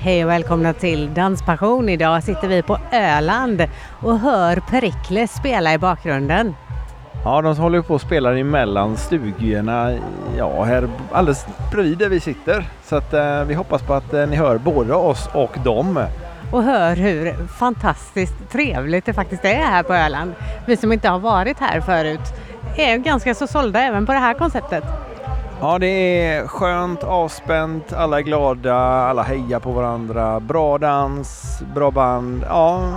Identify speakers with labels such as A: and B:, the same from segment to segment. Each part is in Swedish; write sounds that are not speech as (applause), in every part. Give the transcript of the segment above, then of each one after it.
A: Hej och välkomna till Danspassion. Idag sitter vi på Öland och hör Perikles spela i bakgrunden.
B: Ja, de håller på att spela emellan stugorna, ja, här alldeles bredvid där vi sitter. Så att eh, vi hoppas på att eh, ni hör både oss och dem.
A: Och hör hur fantastiskt trevligt det faktiskt är här på Öland. Vi som inte har varit här förut är ganska så sålda även på det här konceptet.
B: Ja, det är skönt, avspänt, alla är glada, alla hejar på varandra, bra dans, bra band. Ja,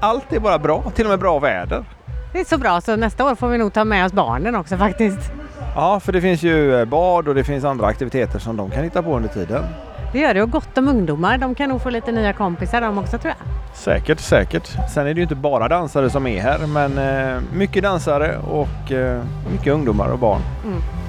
B: allt är bara bra, till och med bra väder.
A: Det är så bra så nästa år får vi nog ta med oss barnen också faktiskt.
B: Ja, för det finns ju eh, bad och det finns andra aktiviteter som de kan hitta på under tiden.
A: Det gör det och gott om ungdomar. De kan nog få lite nya kompisar de också tror jag.
B: Säkert, säkert. Sen är det ju inte bara dansare som är här, men eh, mycket dansare och eh, mycket ungdomar och barn.
A: Mm.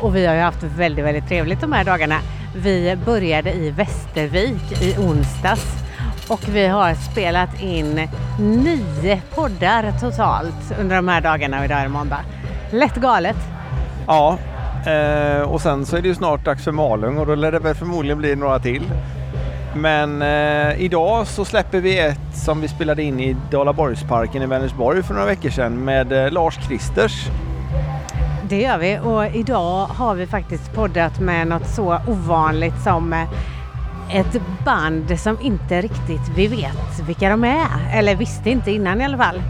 A: Och vi har ju haft väldigt, väldigt trevligt de här dagarna. Vi började i Västervik i onsdags och vi har spelat in nio poddar totalt under de här dagarna och idag är det måndag. Lätt galet.
B: Ja, eh, och sen så är det ju snart dags för Malung och då lär det väl förmodligen bli några till. Men eh, idag så släpper vi ett som vi spelade in i Dalaborgsparken i Vänersborg för några veckor sedan med eh, Lars Kristers.
A: Det gör vi och idag har vi faktiskt poddat med något så ovanligt som eh, ett band som inte riktigt vi vet vilka de är. Eller visste inte innan i alla fall.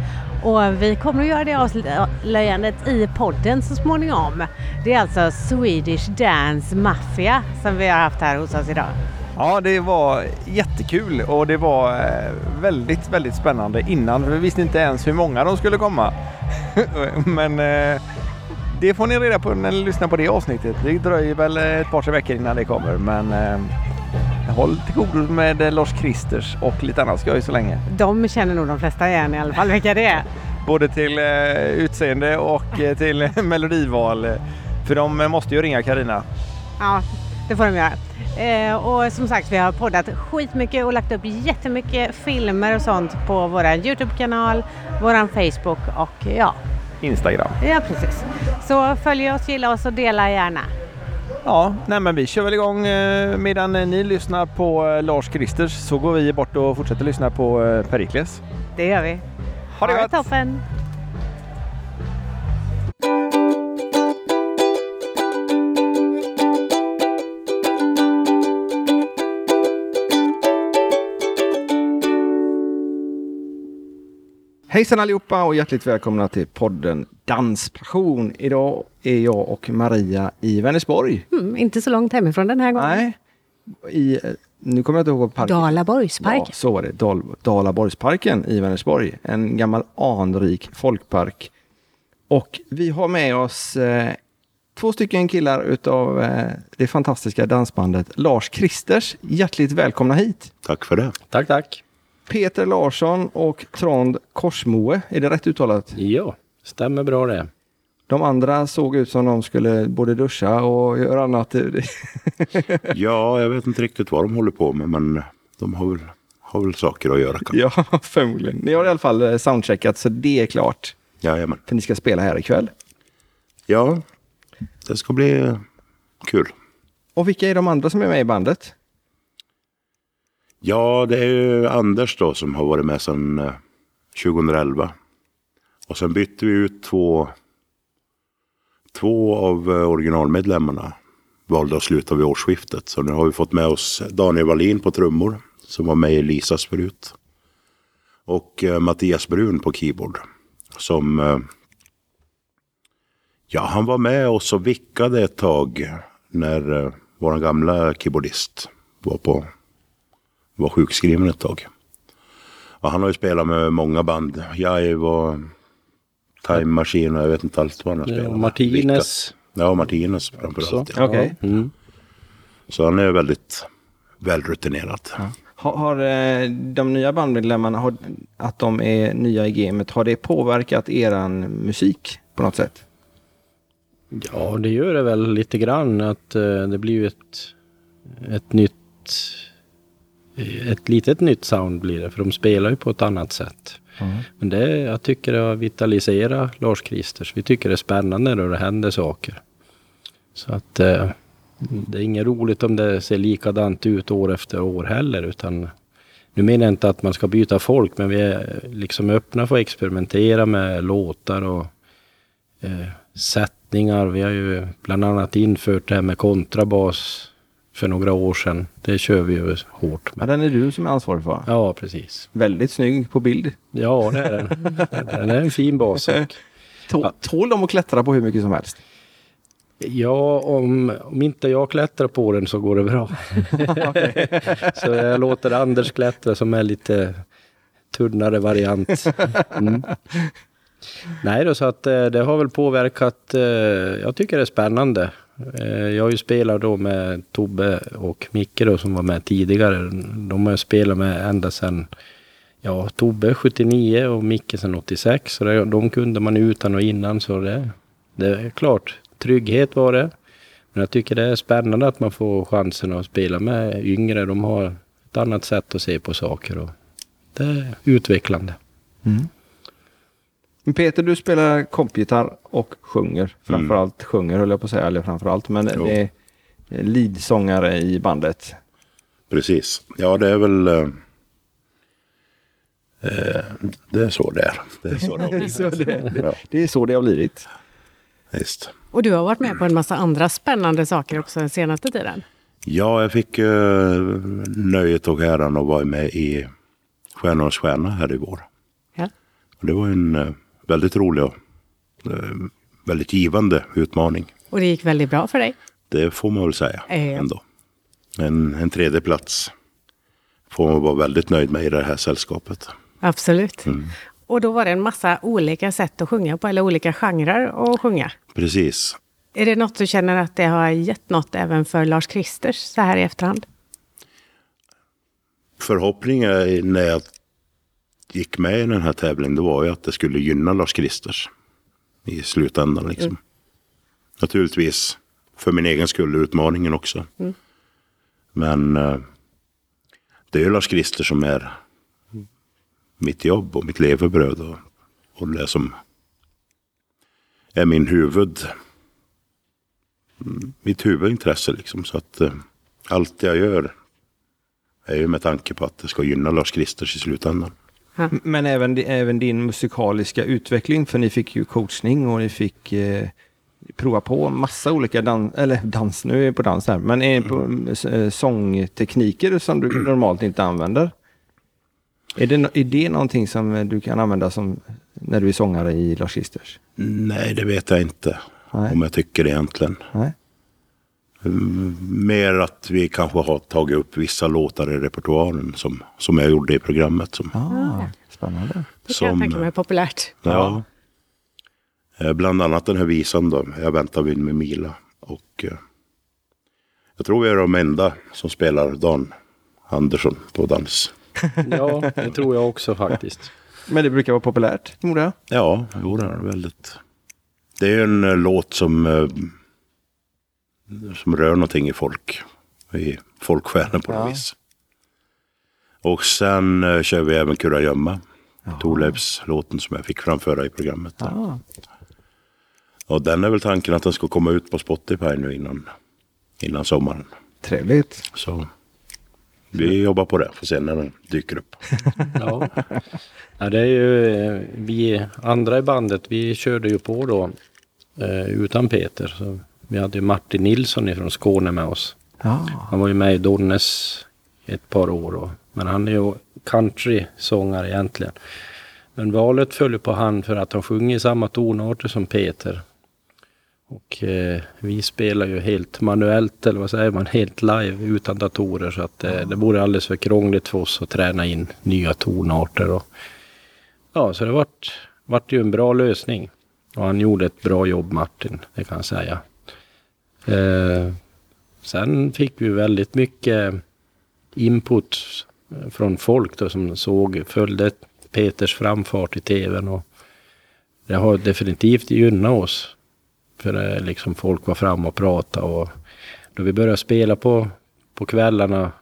A: Och vi kommer att göra det avslöjandet i podden så småningom. Det är alltså Swedish Dance Mafia som vi har haft här hos oss idag.
B: Ja, det var jättekul och det var eh, väldigt, väldigt spännande innan. Vi visste inte ens hur många de skulle komma. (laughs) Men eh, det får ni reda på när ni lyssnar på det avsnittet. Det dröjer väl ett par, tre veckor innan det kommer. Men eh, håll till godo med Lars Kristers och lite annat skoj så länge.
A: De känner nog de flesta igen i alla fall vilka det är.
B: Både till eh, utseende och eh, till (laughs) melodival. För de måste ju ringa Karina.
A: Ja, det får de göra. Eh, och som sagt, vi har poddat skitmycket och lagt upp jättemycket filmer och sånt på vår Youtube-kanal, våran Facebook och ja.
B: Instagram.
A: Ja, precis. Så följ oss, gilla oss och dela gärna.
B: Ja, nej men vi kör väl igång eh, medan ni lyssnar på eh, Lars Kristers så går vi bort och fortsätter lyssna på eh, Perikles.
A: Det gör vi.
B: Ha det
A: ha
B: gott!
A: Det toppen!
C: Hejsan allihopa och hjärtligt välkomna till podden Danspassion. Idag är jag och Maria i Vänersborg.
A: Mm, inte så långt hemifrån den här gången.
C: Nej, i, nu kommer jag inte ihåg parken
A: Dalaborgspark.
C: Ja, så var det. Dal, Dalaborgsparken i Vänersborg. En gammal anrik folkpark. Och vi har med oss eh, två stycken killar utav eh, det fantastiska dansbandet Lars Kristers. Hjärtligt välkomna hit!
D: Tack för det.
E: Tack, tack.
C: Peter Larsson och Trond Korsmoe. Är det rätt uttalat?
E: Ja, stämmer bra det.
C: De andra såg ut som de skulle både duscha och göra annat. (laughs)
D: Ja, jag vet inte riktigt vad de håller på med, men de har väl, har väl saker att göra. kanske.
C: ja, (laughs) förmodligen. Ni har i alla fall eh, soundcheckat så det är klart.
D: Jajamän.
C: För ni ska spela här ikväll.
D: Ja, det ska bli kul.
C: Och vilka är de andra som är med i bandet?
D: Ja, det är ju Anders då som har varit med sedan eh, 2011. Och sen bytte vi ut två, två av eh, originalmedlemmarna. Valde att sluta vid årsskiftet. Så nu har vi fått med oss Daniel Wallin på trummor. Som var med i Lisas förut. Och eh, Mattias Brun på keyboard. Som... Ja, han var med oss och vickade ett tag. När vår gamla keyboardist var på var sjukskriven ett tag. Och han har ju spelat med många band. Jive och Time Machine och jag vet inte allt vad han har spelat
E: Ja,
D: med.
E: Martinez.
D: Vilka- Ja, Martinez framförallt. Ja.
C: Okej.
E: Mm.
D: Så han är väldigt välrutinerad.
C: Har, har eh, de nya bandmedlemmarna, har, att de är nya i gamet, har det påverkat eran musik på något sätt?
E: Ja, det gör det väl lite grann att eh, det blir ju ett, ett nytt ett litet nytt sound blir det, för de spelar ju på ett annat sätt. Men det, jag tycker det har vitaliserat Lars Kristers. Vi tycker det är spännande när det händer saker. Så att, eh, Det är inget roligt om det ser likadant ut år efter år heller utan nu menar jag inte att man ska byta folk men vi är liksom öppna för att experimentera med låtar och eh, sättningar. Vi har ju bland annat infört det här med kontrabas för några år sedan. Det kör vi ju hårt
C: Ja,
E: med.
C: den är du som är ansvarig för.
E: Ja, precis.
C: Väldigt snygg på bild.
E: Ja, det är den. Den är en fin bas. och- (laughs)
C: Tå, tål de att klättra på hur mycket som helst?
E: Ja, om, om inte jag klättrar på den så går det bra. (laughs) (laughs) så jag låter Anders klättra som är lite tunnare variant. Mm. Nej då, så att eh, det har väl påverkat. Eh, jag tycker det är spännande. Eh, jag har ju spelat då med Tobbe och Micke då som var med tidigare. De har jag spelat med ända sedan Ja, Tobbe 79 och Micke sedan 86. Så det, de kunde man utan och innan. Så det, det är klart, trygghet var det. Men jag tycker det är spännande att man får chansen att spela med yngre. De har ett annat sätt att se på saker. Och det är utvecklande.
C: Mm. Peter, du spelar kompgitarr och sjunger. Framförallt sjunger höll jag på att säga, eller framförallt. Men
D: Jo.
C: det är leadsångare i bandet.
D: Precis. Ja, det är väl... Eh, eh, det är så det är. Det är så det har (laughs) blivit.
C: Det, är så det har blivit.
D: visst.
A: Och du har varit med på en massa andra spännande saker också den senaste tiden.
D: Ja, jag fick eh, nöjet och äran att vara med i Stjärnornas stjärna här i vår.
A: Ja.
D: Och det var en eh, väldigt rolig och eh, väldigt givande utmaning.
A: Och det gick väldigt bra för dig.
D: Det får man väl säga
A: Ja.
D: ändå. En, en tredje plats får man vara väldigt nöjd med i det här sällskapet.
A: Absolut.
D: Mm.
A: Och då var det en massa olika sätt att sjunga på, eller olika genrer att sjunga.
D: Precis.
A: Är det något du känner att det har gett något även för Lars Kristers så här i efterhand?
D: Förhoppningen när jag gick med i den här tävlingen det var ju att det skulle gynna Lars Kristers i slutändan. Liksom. Naturligtvis för min egen skull utmaningen också. Men eh, det är ju Lars Krister som är mitt jobb och mitt levebröd och, och det som är min huvud mm, mitt huvudintresse liksom. Så att eh, allt jag gör är ju med tanke på att det ska gynna Lars Kristers i slutändan.
C: Men även, även din musikaliska utveckling, för ni fick ju coachning och ni fick eh, prova på massa olika dans, eller dans, nu är jag på dans här, men är på, eh, sångtekniker som du (clears throat) normalt inte använder. Är det, är det någonting som eh, du kan använda som när du är sångare i Lars Kristers?
D: Nej, det vet jag inte
C: Nej.
D: om jag tycker egentligen.
C: Nej.
D: Mer att vi kanske har tagit upp vissa låtar i repertoaren som, som jag gjorde i programmet. Som,
C: Ah, spännande.
A: Det kan jag
D: Som-
A: tänka mig är populärt.
D: ja. Eh, Bland annat den här visan då, Jag väntar vid med Mila. Och eh, jag tror vi är de enda som spelar Dan Andersson på dans. (laughs)
E: Ja, det tror jag också faktiskt.
C: Men det brukar vara populärt, förmodar jag.
D: Ja, jo, det är väldigt. Det är en eh, låt som, som rör någonting i folk. I folksjälen på något
C: Ja.
D: vis. Och sen eh, kör vi även Kurragömma. Thorleifs låten som jag fick framföra i programmet. där.
C: Ah.
D: Och den är väl tanken att den ska komma ut på Spotify nu innan, innan sommaren.
C: Trevligt.
D: Så vi jobbar på det, får se när den dyker upp. (laughs)
E: Ja. ja, det är ju eh, vi andra i bandet, vi körde ju på då eh, utan Peter. Så vi hade ju Martin Nilsson från Skåne med oss.
C: Ja.
E: Han var ju med i Donnes ett par år. Och, men han är ju country-sångare egentligen. Men valet föll på han för att han sjunger i samma tonarter som Peter. Och eh, vi spelar ju helt manuellt, eller vad säger man, helt live utan datorer. Så att eh, det vore alldeles för krångligt för oss att träna in nya tonarter. Och, ja, så det vart, vart ju en bra lösning. Och han gjorde ett bra jobb Martin, det kan jag säga. Eh, Sen fick vi väldigt mycket input från folk då som såg, följde Peters framfart i tvn och det har definitivt gynnat oss. För det liksom folk var fram och pratade och då vi började spela på, på kvällarna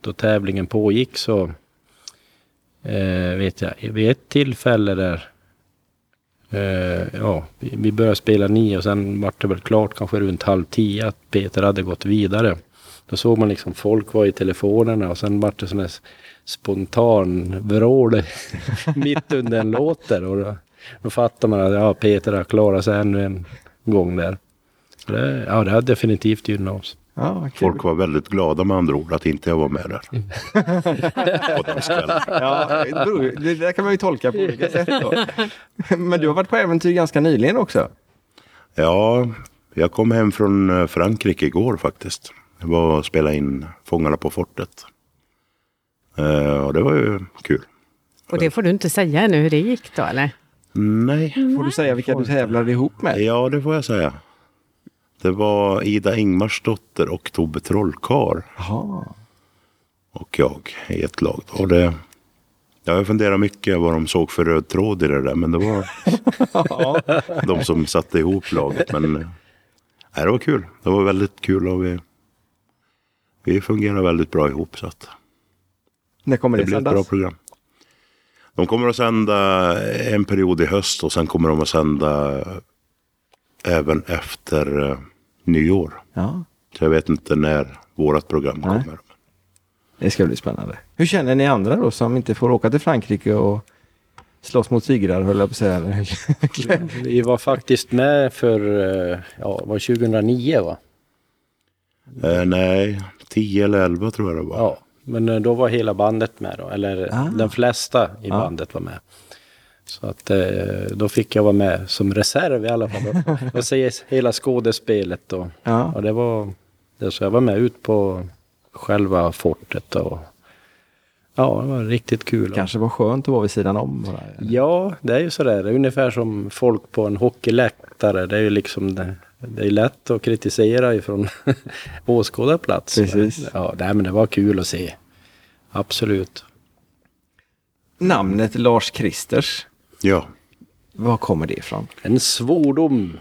E: då tävlingen pågick så eh, vet jag, vid ett tillfälle där Eh, ja, vi, vi började spela nio och sen var det väl klart kanske runt halv tio att Peter hade gått vidare. Då såg man liksom folk var i telefonerna och sen var det sån här spontan vrål (laughs) mitt under en låt där. Och då, då fattar man att ja, Peter har klarat sig ännu en gång där. Det, ja, det har definitivt gynnat oss.
C: Ja.
D: Folk var väldigt glada med andra ord att inte jag var med där. (laughs) På danskvällen.
C: Ja, det där kan man ju tolka på olika sätt. Då. Men du har varit på äventyr ganska nyligen också.
D: Ja, jag kom hem från eh, Frankrike igår faktiskt. Jag var och spelade in Fångarna på fortet. Eh, och det var ju kul.
A: Och det får du inte säga ännu hur det gick då eller?
D: Nej,
C: Får du säga vilka du tävlade ihop med?
D: ja det får jag säga. Det var Ida Ingmarsdotter och Tobbe Trollkarl och jag i ett lag. Och det, ja, jag funderar mycket vad de såg för röd tråd i det där. Men det var (laughs) de som satte ihop laget. Men nej, det var kul. Det var väldigt kul och vi, vi fungerar väldigt bra ihop. Så att
C: När kommer
D: det
C: det,
D: blir ett bra program. De kommer att sända en period i höst och sen kommer de att sända även efter eh, nyår.
C: Ja,
D: Så jag vet inte när vårat program
C: Nej.
D: kommer.
C: det ska bli spännande. Hur känner ni andra då som inte får åka till Frankrike och slåss mot tigrar höll jag på att säga. (laughs)
E: Vi var faktiskt med för, eh, ja, var 2009 va?
D: Eh, nej, 10 eller 11 tror jag det var.
E: Ja, men eh, då var hela bandet med då, eller
C: Ah.
E: de flesta i
C: Ja.
E: bandet var med. Så att eh, då fick jag vara med som reserv i alla fall. Och, (laughs) se hela skådespelet och,
C: Ja.
E: och det var, det, så jag var med ut på själva fortet och ja, det var riktigt kul.
C: Kanske var skönt att vara vid sidan om. Bara.
E: Ja, det är ju sådär. Det är ungefär som folk på en hockeyläktare. Det är ju liksom det, det är lätt att kritisera ifrån (laughs) åskådarplats.
C: Precis.
E: Ja, nej, men det var kul att se. Absolut.
C: Namnet Lars Kristers,
D: Ja,
C: var kommer det ifrån?
E: En svordom.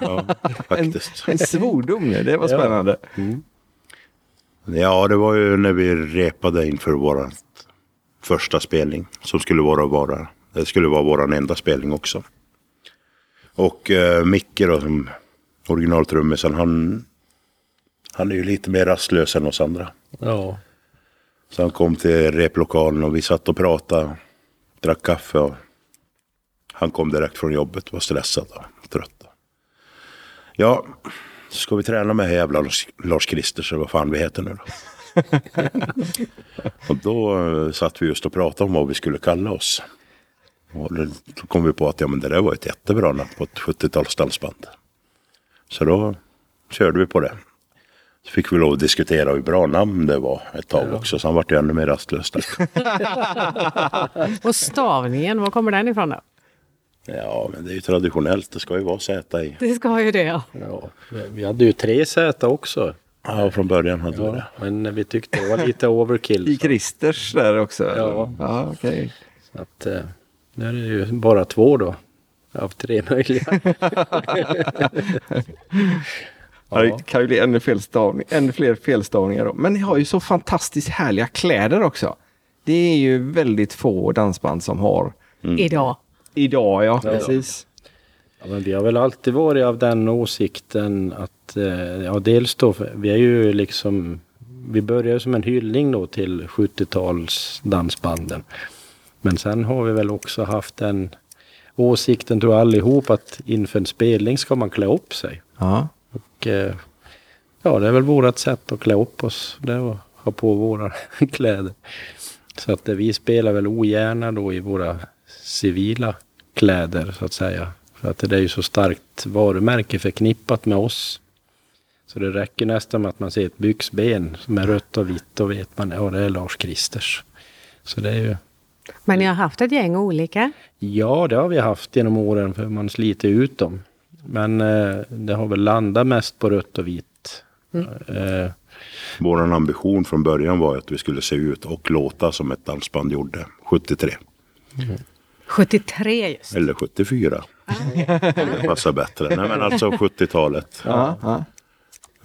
D: ja faktiskt.
C: En svordom, det var
E: Ja.
C: spännande.
D: Ja, det var ju när vi repade inför vår första spelning. Som skulle vara, vara, det skulle vara vår enda spelning också. Och eh, Micke då, som originaltrummisen, han, han är ju lite mer rastlös än oss andra.
E: Ja.
D: Så han kom till replokalen och vi satt och pratade, drack kaffe och han kom direkt från jobbet, var stressad och trött. Ja, ska vi träna med jävla Lars- Lars Kristers eller vad fan vi heter nu då? (laughs) och då eh, satt vi just och pratade om vad vi skulle kalla oss. Och då kom vi på att ja, men det där var ett jättebra namn på ett 70-tals dansband. Så då körde vi på det. Så fick vi lov att diskutera hur bra namn det var ett tag också. Så han vart ju ännu mer rastlös. (laughs)
A: Och stavningen, var kommer den ifrån då?
D: Ja, men det är ju traditionellt. Det ska ju vara Z i.
A: Det ska ju det ja.
E: ja. Vi hade ju tre Z också.
D: Ja, från början hade vi
E: Ja,
D: det.
E: men vi tyckte det var lite overkill.
C: I Kristers där också?
E: Ja.
C: ja okej.
E: Så att, eh, nu är det ju bara två då. Av tre möjliga. (laughs)
C: Ja. Det kan ju bli ännu, felstavning, ännu fler felstavningar då. Men ni har ju så fantastiskt härliga kläder också. Det är ju väldigt få dansband som har
A: Idag.
C: Idag, ja. Precis.
E: Ja, men vi har väl alltid varit av den åsikten att, eh, ja dels då, vi är ju liksom, vi började som en hyllning då till 70-tals dansbanden. Men sen har vi väl också haft den åsikten tror jag allihop att inför en spelning ska man klä upp sig.
C: Ja.
E: Och eh, ja, det är väl vårat sätt att klä upp oss. Det är att ha på våra (laughs) kläder. Så att eh, vi spelar väl ogärna då i våra civila kläder så att säga. För att det är ju så starkt varumärke förknippat med oss. Så det räcker nästan med att man ser ett byxben som är rött och vitt. Då vet man, ja det är Lars Kristers. Så det är ju,
A: Men ni har haft ett gäng olika?
E: ja det har vi haft genom åren för man sliter ut dem. Men eh, det har väl landat mest på rött och vitt. Eh,
D: Vår ambition från början var att vi skulle se ut och låta som ett dansband gjorde 73.
A: 73 just.
D: Eller 74. Det passar bättre. Nej men alltså 70-talet.
C: Ja, ja.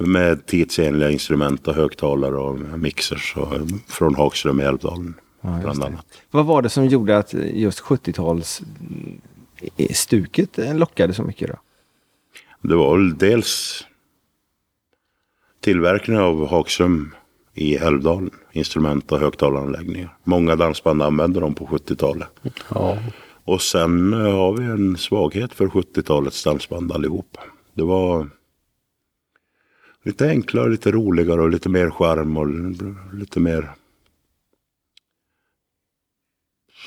D: Med tidsenliga instrument och högtalare och mixers och, från Hagström i Älvdalen. bland annat.
C: Vad var det som gjorde att just 70-tals i- stuket eh, lockade så mycket då?
D: Det var väl dels tillverkningen av Hagström i Älvdalen. Instrument och högtalaranläggningar. Många dansband använde dem på 70-talet.
E: Ja,
D: Och sen eh, har vi en svaghet för 70-talets dansband allihop. Det var lite enklare, lite roligare och lite mer charm och lite mer...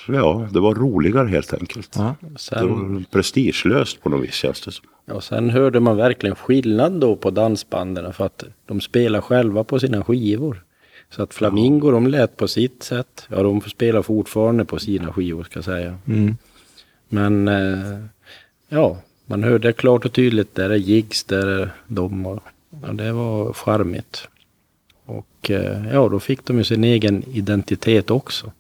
D: Ja, det var roligare helt enkelt.
C: Ja.
D: Det
E: sen,
D: var prestigelöst på något vis känns det som.
E: ja, sen hörde man verkligen skillnad då på dansbanden för att de spelar själva på sina skivor. Så att Flamingo de lät på sitt sätt. Ja, de spelar fortfarande på sina skivor ska jag säga.
C: Mm.
E: Men eh, ja, man hörde klart och tydligt där är gigs, där är de. Och, ja, det var charmigt. Och eh, ja, då fick de ju sin egen identitet också.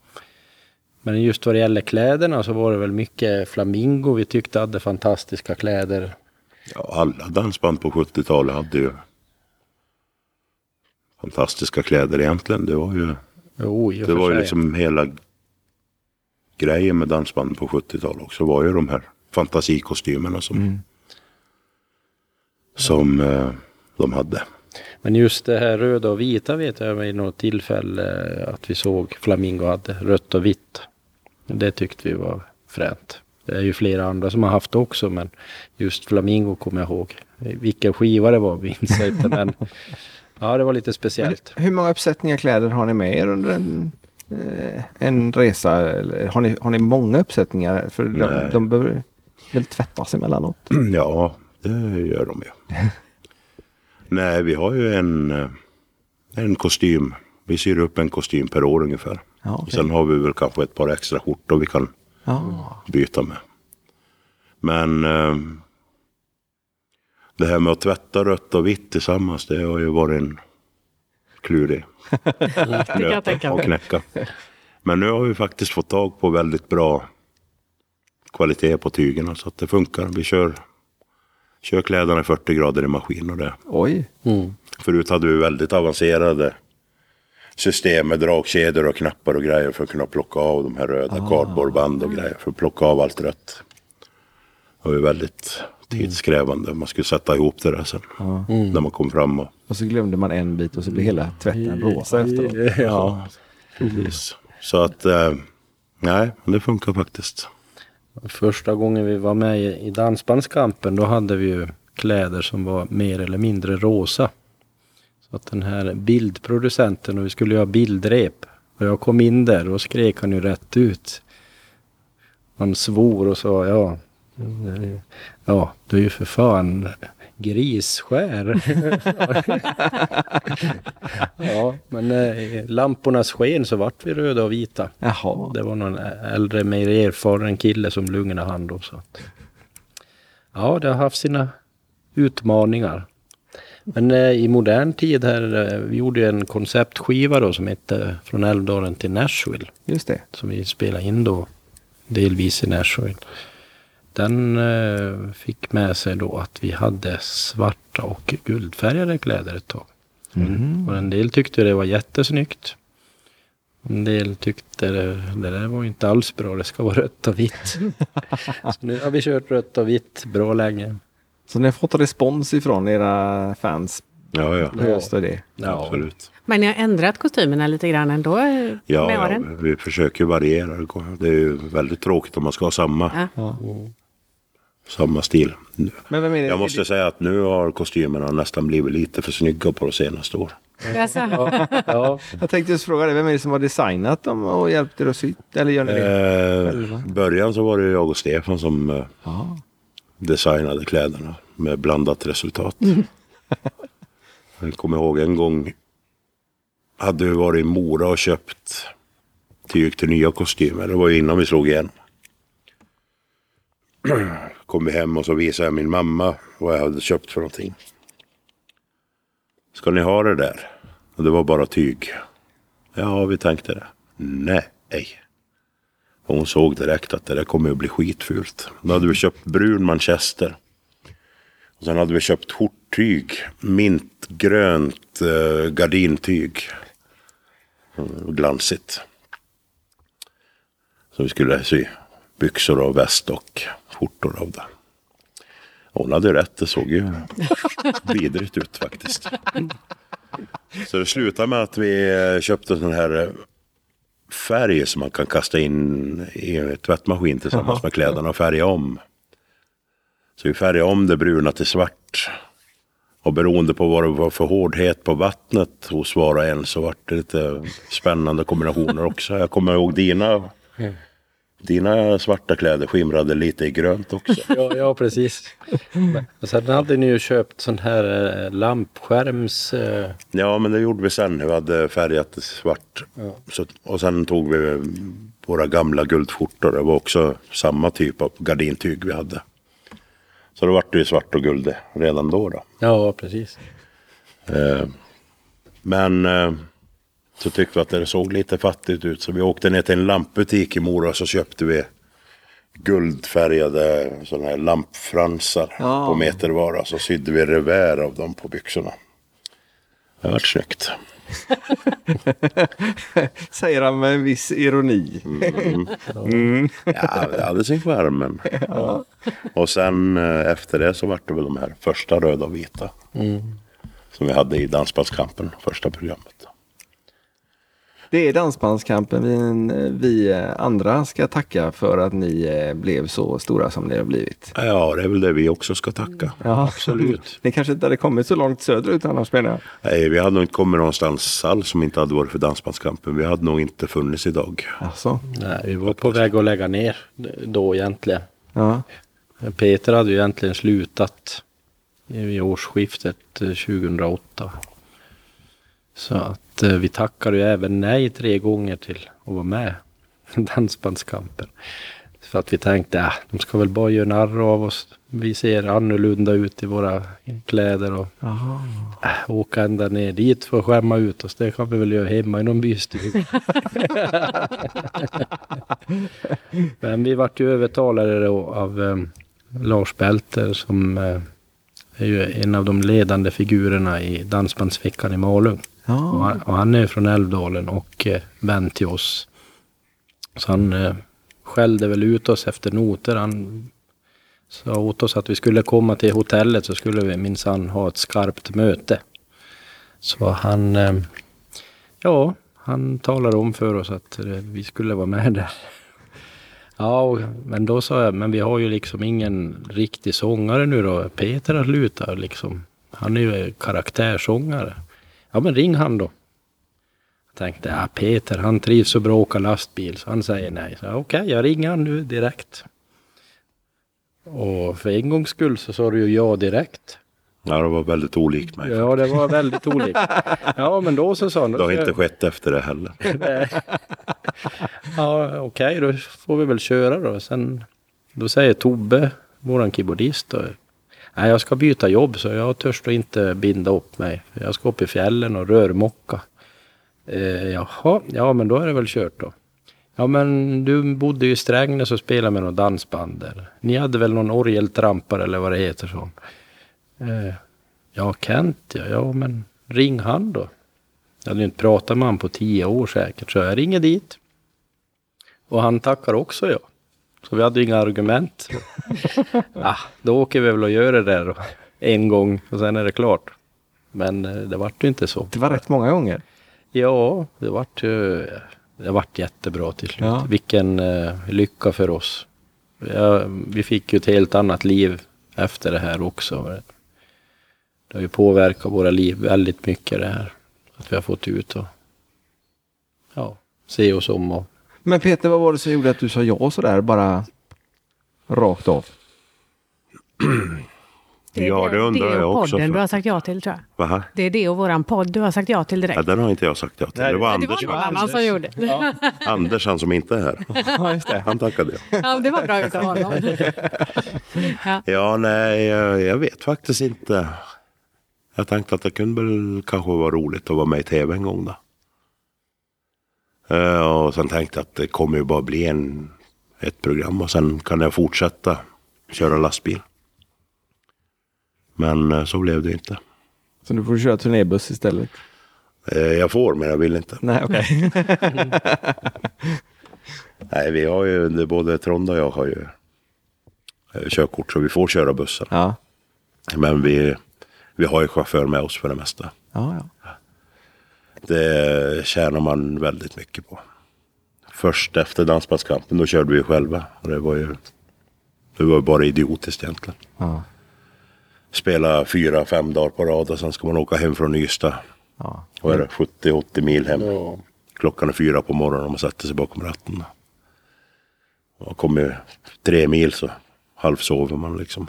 E: Men just vad det gäller kläderna så var det väl mycket Flamingo vi tyckte hade fantastiska kläder.
D: Ja, alla dansband på 70-talet hade ju fantastiska kläder egentligen. Det var ju,
E: Jo,
D: det var ju liksom hela grejen med dansband på 70-talet också. var ju de här fantasikostymerna som, som eh, de hade.
E: Men just det här röda och vita vet jag vid något tillfälle eh, att vi såg Flamingo hade rött och vitt. Det tyckte vi var fränt. Det är ju flera andra som har haft det också men just Flamingo kommer jag ihåg. Vilken skiva det var minns jag inte men ja det var lite speciellt.
C: Hur många uppsättningar kläder har ni med er under en, eh, en resa? Eller Har ni, har ni många uppsättningar? För de,
D: Nej.
C: de behöver väl tvättas emellanåt? (clears throat)
D: Ja, det gör de ju. (laughs) Nej, vi har ju en, eh, en kostym. Vi syr upp en kostym per år ungefär.
C: Ja, okej.
D: Sen har vi väl kanske ett par extra skjortor vi kan
C: Ja.
D: byta med. Men eh, det här med att tvätta rött och vitt tillsammans, det har ju varit en klurig (laughs)
A: tänka
D: att knäcka. Men nu har vi faktiskt fått tag på väldigt bra kvalitet på tygerna så att det funkar. Vi kör, kör kläderna i 40 grader i maskin och det.
C: Oj.
E: Mm.
D: Förut hade vi väldigt avancerade system med dragkedjor och knappar och grejer för att kunna plocka av de här röda cardboardband och grejer för att plocka av allt rött. Det var ju väldigt tidskrävande. Man skulle sätta ihop det där sen. När man kom fram och...
C: Och så glömde man en bit och så blev hela tvätten rosa efteråt.
E: Ja.
D: Precis. Så att... Eh, nej, men det funkar faktiskt.
E: Första gången vi var med i i Dansbandskampen då hade vi ju kläder som var mer eller mindre rosa. Att den här bildproducenten och vi skulle göra bildrep. Och jag kom in där och skrek han ju rätt ut. Han svor och sa ja. Ja, du är ju för fan grisskär. (laughs) ja, men eh, lampornas sken så vart vi röda och vita.
C: Jaha.
E: Det var någon äldre, mer erfaren kille som lungorna hand då. Så ja, det har haft sina utmaningar. Men eh, i modern tid här, eh, vi gjorde ju en konceptskiva då som hette Från Älvdalen till Nashville.
C: Just det.
E: Som vi spelade in då delvis i Nashville. Den eh, fick med sig då att vi hade svarta och guldfärgade kläder ett tag. Och en del tyckte det var jättesnyggt. En del tyckte det, det där var inte alls bra, det ska vara rött och vitt. (laughs) Så nu har vi kört rött och vitt bra länge.
C: Så ni har fått respons ifrån era fans
D: Ja, ja.
C: det?
E: Ja.
D: Absolut.
A: Men ni har ändrat kostymerna lite grann ändå
D: Ja,
A: med
D: ja,
A: åren?
D: vi försöker variera. Det är ju väldigt tråkigt om man ska ha samma,
A: Ja.
D: samma stil.
C: Men vem är det?
D: Jag måste säga att nu har kostymerna nästan blivit lite för snygga på de senaste åren.
A: Alltså,
E: Ja,
C: Jag tänkte just fråga dig, vem är det som har designat dem och hjälpt er att sy? Eller gör ni det?
D: Eh, I början så var det jag och Stefan som eh,
C: Ja.
D: Designade kläderna med blandat resultat. Jag kommer ihåg en gång hade vi varit i Mora och köpt tyg till nya kostymer. Det var ju innan vi slog igen. Kom vi hem och så visade jag min mamma vad jag hade köpt för någonting. Ska ni ha det där? Och det var bara tyg. Ja, vi tänkte det. Nej. Och hon såg direkt att det där kommer att bli skitfult. Då hade vi köpt brun manchester. Och sen hade vi köpt skjorttyg. Mintgrönt eh, gardintyg. Mm, glansigt. Som vi skulle sy byxor och väst och skjortor av det. Hon hade rätt, det såg ju (laughs) vidrigt ut faktiskt. Så det slutade med att vi köpte sån här eh, färg som man kan kasta in i en tvättmaskin tillsammans med kläderna och färga om. Så vi färgade om det bruna till svart. Och beroende på vad det var för hårdhet på vattnet hos var och en så var det lite spännande kombinationer också. Jag kommer ihåg dina, dina svarta kläder skimrade lite i grönt också. (laughs)
E: Ja, ja precis. Och sen hade ni ju köpt sån här eh, lampskärms... Eh,
D: Ja, men det gjorde vi sen. Vi hade färgat svart. Så, och sen tog vi våra gamla guldskjortor. Det var också samma typ av gardintyg vi hade. Så då vart det ju svart och guld redan då. då.
E: ja, precis.
D: Eh, men så tyckte vi att det såg lite fattigt ut. Så vi åkte ner till en lampbutik i Mora och så köpte vi guldfärgade sådana här lampfransar
C: Ja.
D: på metervara. Så sydde vi revär av dem på byxorna. Det vart snyggt. (laughs)
C: Säger han med en viss ironi.
D: Ja, det hade sin charm. Men... Och sen eh, efter det så vart det väl de här första röda och vita. Som vi hade i Dansbandskampen, första programmet.
C: Det är Dansbandskampen vi, vi andra ska tacka för att ni eh, blev så stora som ni har blivit.
D: Ja, det är väl det vi också ska tacka.
C: Ja,
E: Absolut. (laughs)
C: Ni kanske inte hade kommit så långt söderut annars menar jag.
D: Nej, vi hade nog inte kommit någonstans alls om inte hade varit för Dansbandskampen. Vi hade nog inte funnits idag.
C: Alltså,
E: Nej, vi var på väg att lägga ner då egentligen.
C: ja.
E: Peter hade ju egentligen slutat i årsskiftet eh, 2008. Så att eh, vi tackade ju även nej tre gånger till att vara med i (laughs) Dansbandskampen. För att vi tänkte, äh, de ska väl bara göra narr av oss. Vi ser annorlunda ut i våra kläder och äh, åka ända ner dit för att skämma ut oss. Det kan vi väl göra hemma i någon bystuga. (laughs) (laughs) Men vi vart ju övertalade då av eh, Lars Belter som eh, är ju en av de ledande figurerna i Dansbandsveckan i Malung. Och han, och han är från Älvdalen och eh, vän till oss. Så han eh, skällde väl ut oss efter noter. Han sa åt oss att vi skulle komma till hotellet så skulle vi minsann ha ett skarpt möte. Så han, eh, ja, han talade om för oss att eh, vi skulle vara med där. Ja, och, men då sa jag, men vi har ju liksom ingen riktig sångare nu då. Peter har slutat liksom. Han är ju karaktärsångare. Ja, men ring han då. Jag tänkte, ja Peter han trivs så bra att åka lastbil så han säger nej. Okej, jag ringer han nu direkt. Och för en gångs skull så sa du ju ja direkt.
D: Ja, det var väldigt olikt mig.
E: Ja, det var väldigt (laughs) olikt. Ja, men då så sa han.
D: Det har inte skett efter det heller. (laughs)
E: Ja, okej, då får vi väl köra då. Sen, då säger Tobbe, våran keyboardist, nej jag ska byta jobb så jag törs då inte binda upp mig. Jag ska upp i fjällen och rörmocka. Eh, jaha, ja men då är det väl kört då. Ja men du bodde ju i Strängnäs och spelade med någon dansband där. Ni hade väl någon orgeltrampare eller vad det heter så. Eh, ja Kent ja, ja men ring han då. Jag hade ju inte pratat med han på tio år säkert så jag ringer dit. Och han tackar också ja. Så vi hade ju inga argument. (laughs) ah, då åker vi väl och gör det där en gång och sen är det klart. Men eh, det vart ju inte så.
C: Det var rätt många gånger.
E: Ja, det vart ju det vart jättebra till slut.
C: Ja.
E: Vilken eh, lycka för oss. Ja, vi fick ju ett helt annat liv efter det här också. Det har ju påverkat våra liv väldigt mycket det här. Att vi har fått ut och ja, se oss om och
C: Men Peter, vad var det som gjorde att du sa ja sådär bara rakt av? (clears throat)
D: Ja, det undrar
A: det
D: jag
A: och
D: också.
A: podden
D: för-
A: du har sagt ja till tror jag.
D: Va?
A: Det är det och våran podd du har sagt ja till direkt.
D: Ja, den har inte jag sagt ja till. Det var
A: det var
D: Anders,
A: någon annan som gjorde. (laughs) Ja.
D: Anders han som inte är här. (laughs)
C: Ja, just det.
D: Han tackade.
A: ja, det var bra utav honom. (laughs)
D: Ja, nej, jag, jag vet faktiskt inte. Jag tänkte att det kunde väl kanske vara roligt att vara med i tv en gång då. Eh, och sen tänkte jag att det kommer ju bara bli en, ett program och sen kan jag fortsätta köra lastbil. Men eh, så blev det inte.
C: Så du får köra turnébuss istället?
D: Eh, jag får men jag vill inte.
C: Nej, okej. (laughs)
D: Nej, vi har ju, både Tronda och jag har ju körkort så vi får köra bussen.
C: Ja.
D: Men vi, vi har ju chaufför med oss för det mesta.
C: Ja, ja.
D: Det tjänar man väldigt mycket på. Först efter dansbandskampen, då körde vi själva. Och det var ju det var bara idiotiskt egentligen.
C: Ja.
D: Spela fyra, fem dagar på rad och sen ska man åka hem från Ystad.
C: ja.
D: Vad är det? 70-80 mil hem.
E: Ja.
D: Klockan är fyra på morgonen och man sätter sig bakom ratten. Och kommer tre mil så halvsover man liksom.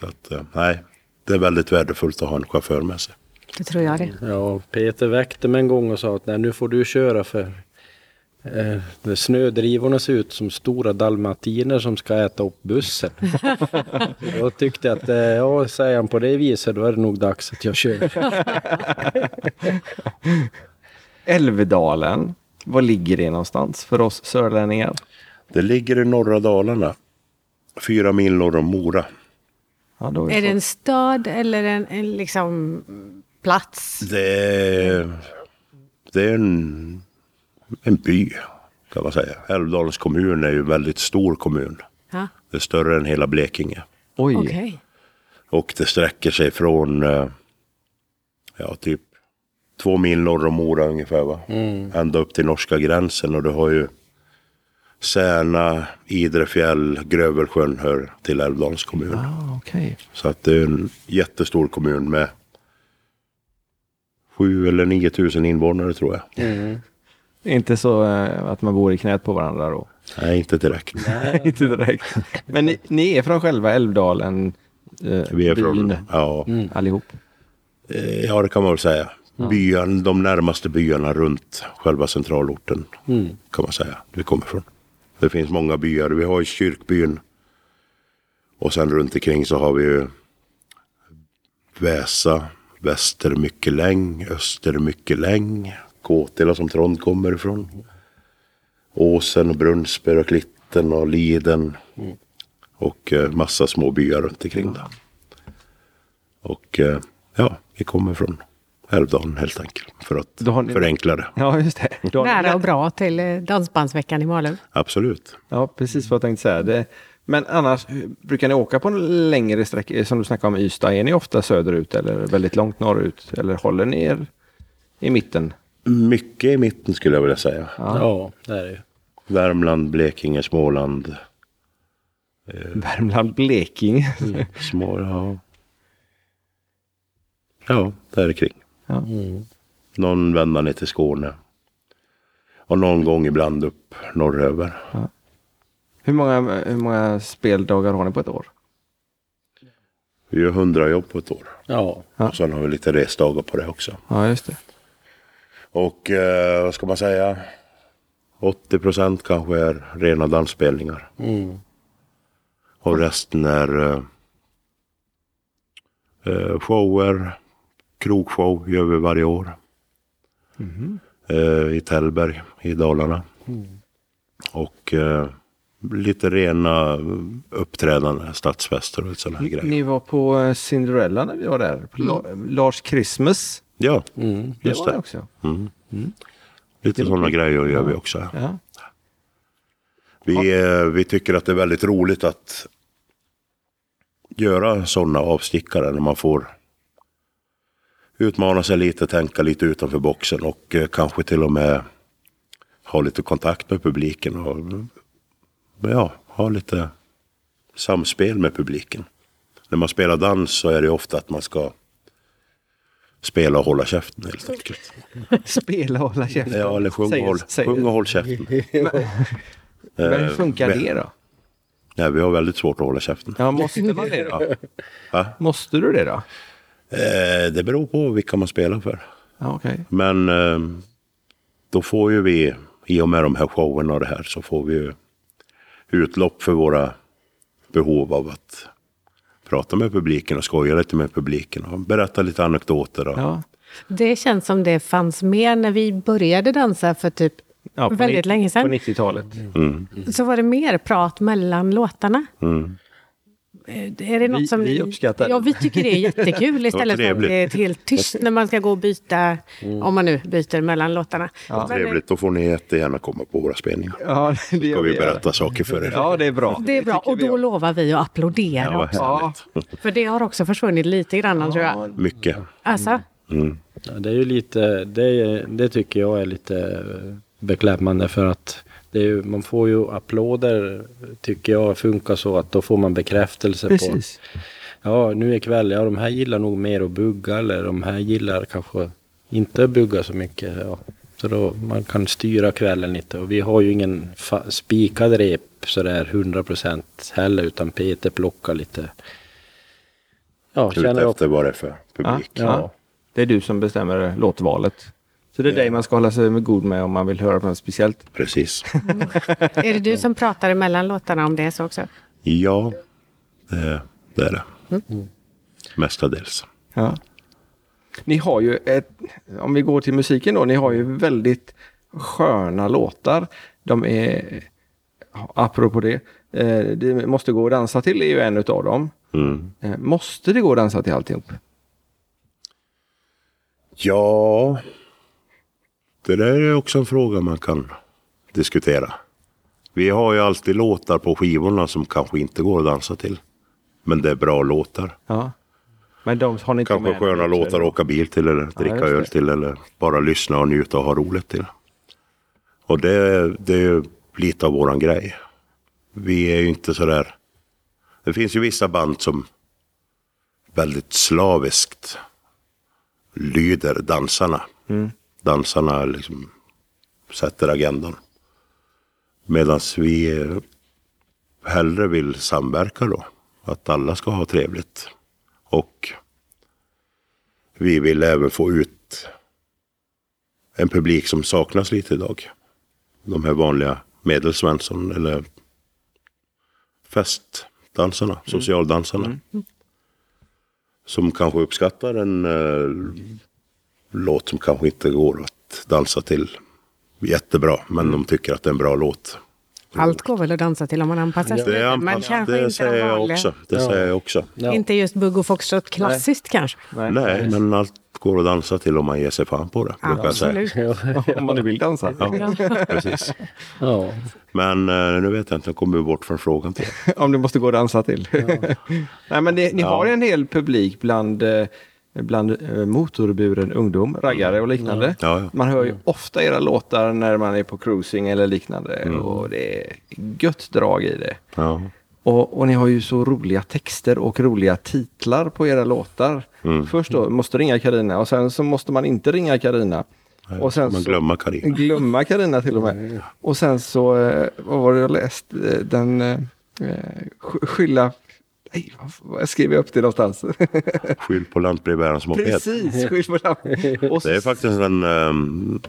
D: Så att, eh, nej, det är väldigt värdefullt att ha en chaufför med sig.
A: Det tror jag det.
E: Ja, Peter väckte mig en gång och sa att nej, nu får du köra för eh, snödrivorna ser ut som stora dalmatiner som ska äta upp bussen. (laughs) Då tyckte jag att, eh, ja, säger han på det viset, då är det nog dags att jag kör. (laughs)
C: Älvdalen, var ligger det någonstans för oss sörlänningar?
D: Det ligger i norra Dalarna. Fyra mil norr om Mora.
C: Ja, då
A: Är det en stad eller en, en liksom plats?
D: Det är, det är en, en by kan man säga. Älvdalens kommun är ju en väldigt stor kommun.
A: Ja,
D: Det är större än hela Blekinge.
C: Oj,
A: okej.
D: Och det sträcker sig från eh, ja, typ två mil norr om Mora ungefär. Va? Ända upp till norska gränsen. Och du har ju Särna, Idrefjäll, Grövelsjön hör till Älvdalens kommun.
C: ah, okej.
D: Så att det är en jättestor kommun med sju eller nio tusen invånare tror jag.
C: Inte så eh, att man bor i knät på varandra då?
D: Nej, inte direkt. (laughs)
C: Inte direkt. (laughs) Men ni, ni är från själva Älvdalen? Eh,
D: Vi är från,
C: byn
D: ja,
C: allihop?
D: eh, ja, det kan man väl säga. Byan, de närmaste byarna runt själva centralorten kan man säga. Vi kommer från. Det finns många byar. Vi har ju kyrkbyn. Och sen runt omkring så har vi ju Väsa, Väster Myckeläng, Öster Myckeläng, Kåtila som Trond kommer ifrån. Åsen, och Brunnsberg och Klitten och Liden. Och eh, massa små byar runt omkring där. Och eh, ja, vi kommer från Älvdalen helt enkelt. För att
C: Då har ni-
D: förenkla det.
C: Ja, just det. Då har ni-
A: Nära och bra till eh, Dansbandsveckan i Malung.
D: Absolut.
C: Ja, precis vad jag tänkte säga. Det, men annars, brukar ni åka på en längre sträcka, som du snackade om Ystad, är ni ofta söderut eller väldigt långt norrut? Eller håller ni er i mitten?
D: Mycket i mitten skulle jag vilja säga.
E: Ja, det är det ju.
D: Värmland, Blekinge, Småland. (laughs)
C: Värmland, Blekinge.
D: Små, ja. Ja, där kring.
C: Ja.
D: Någon vända ner till Skåne. Och någon gång ibland upp norröver.
C: Hur många, hur många speldagar har ni på ett år?
D: Vi gör hundra jobb på ett år.
E: Ja,
C: Ja.
D: Och sen har vi lite resdagar på det också.
C: Ja, just det.
D: Och eh, vad ska man säga? 80 procent kanske är rena dansspelningar.
E: mm.
D: Och resten är eh, eh, shower. Krogshow gör vi varje år. Eh, I Tällberg i Dalarna. Och eh, lite rena uppträdanden, stadsfester och sådana här grejer.
C: Ni var på eh, Cinderella när vi var där. På La- Lars Christmas.
D: Ja,
E: Mm.
C: Det
D: just
C: var det
D: det.
C: också.
D: Mm. Lite sådana grejer gör vi också.
C: Ja.
D: Vi, eh, vi tycker att det är väldigt roligt att göra sådana avstickare när man får utmana sig lite, tänka lite utanför boxen och eh, kanske till och med ha lite kontakt med publiken och ja, ha lite samspel med publiken. När man spelar dans så är det ofta att man ska spela och hålla käften helt enkelt. (laughs)
C: Spela och hålla käften.
D: Ja, eller sjung och håll, sjung och håll käften. (laughs)
C: Men hur
D: Eh,
C: funkar det då?
D: Nej, vi har väldigt svårt att hålla käften.
C: Ja, måste man det då? (laughs)
D: Va?
C: Måste du det då?
D: Eh, det beror på vilka man spelar för.
C: Ja, okej.
D: Men eh, då får ju vi, i och med de här showerna och det här, så får vi ju utlopp för våra behov av att prata med publiken och skoja lite med publiken och berätta lite anekdoter. Och,
C: Ja.
A: Det känns som det fanns mer när vi började dansa för typ
C: Ja, på
A: väldigt länge
C: På
A: sedan.
C: 90-talet.
D: Mm,
A: Så var det mer prat mellan låtarna.
D: mm.
A: Eh, Är det något
C: Vi-
A: som
C: vi uppskattar.
A: Ja, vi tycker det är jättekul (laughs) istället för att det är helt tyst när man ska gå och byta, om man nu byter mellan låtarna. Men, eh,
D: Trevligt, då får ni jättegärna komma på våra spelningar.
C: Ja, det
D: Ska vi berätta saker för er.
C: Ja, det är bra.
A: Det är bra och då lovar vi att applådera
D: Ja,
A: också.
D: härligt.
A: För det har också försvunnit lite grann tror jag.
D: Mycket.
A: Alltså,
D: Mm.
E: Ja, det är ju lite, det, det tycker jag är lite beklämmande för att ju, man får ju applåder tycker jag funkar så att då får man bekräftelse på
C: Precis.
E: ja nu ikväll, ja de här gillar nog mer att bugga eller de här gillar kanske inte att bugga så mycket. Ja. Så då man kan styra kvällen lite och vi har ju ingen spikad rep sådär 100% heller utan Peter plockar lite. Ja,
D: Ute
E: känner
D: efter vad det är för publik.
E: Ja.
C: Det är du som bestämmer låtvalet. Så det är dig man ska hålla sig med god med om man vill höra på något speciellt.
D: Precis. (laughs)
A: är det du som pratar emellan låtarna om det så också?
D: Ja, det, är det. Mestadels.
C: Ja. Ni har ju ett, om vi går till musiken då, ni har ju väldigt sköna låtar. De är, apropå det, eh, det måste gå att dansa till är ju en utav dem.
D: Mm.
C: Eh, Måste det gå att dansa till alltihop?
D: Ja, det där är också en fråga man kan diskutera. Vi har ju alltid låtar på skivorna som kanske inte går att dansa till. Men det är bra låtar.
C: Ja. Men de har ni inte
D: Kanske
C: med
D: sköna låtar att åka bil till eller dricka
C: det.
D: öl till eller bara lyssna och njuta och ha roligt till. Och det, det är ju lite av våran grej. Vi är ju inte sådär... Det finns ju vissa band som väldigt slaviskt lyder dansarna. Dansarna liksom sätter agendan. Medan vi hellre vill samverka då. Att alla ska ha trevligt. Och vi vill även få ut en publik som saknas lite idag. De här vanliga medelsvensson eller festdansarna, socialdansarna. Som kanske uppskattar en eh, låt som kanske inte går att dansa till jättebra. Men de tycker att det är en bra låt.
A: Allt går väl att dansa till om man anpassar sig
D: Det, är
A: lite, men kanske
D: det
A: inte
D: säger jag också. Det
E: Ja.
D: säger jag också.
E: Ja.
A: Inte just bugg och foxtrot klassiskt kanske.
D: Nej, men allt går att dansa till om man ger sig fan på det. säga.
A: Absolut. (laughs)
C: Om man vill dansa.
D: Ja, precis.
E: Ja.
D: Men eh, nu vet jag inte, jag kommer bort från frågan. Till. (laughs)
C: Om det måste gå att dansa till. (laughs) Nej, men det, ni
D: Ja.
C: har en hel publik bland, eh, bland eh, motorburen ungdom, raggare och liknande.
D: Ja, ja.
C: Man hör ju ofta era låtar när man är på cruising eller liknande och det är gött drag i det.
D: Ja.
C: Och, och ni har ju så roliga texter och roliga titlar på era låtar.
D: Mm.
C: Först då, måste ringa Karina och sen så måste man inte ringa Karina. Och sen
D: Man glömma Karin.
C: glömma Karina till och med. Och sen så, eh, vad var det jag läst? Eh, Den eh, sk- skylla... Nej, vad- vad skrev jag upp det någonstans? (laughs)
D: Skyll på lantbrevbärarens moped.
C: Precis, skyll på så,
D: Det är faktiskt en... ehm,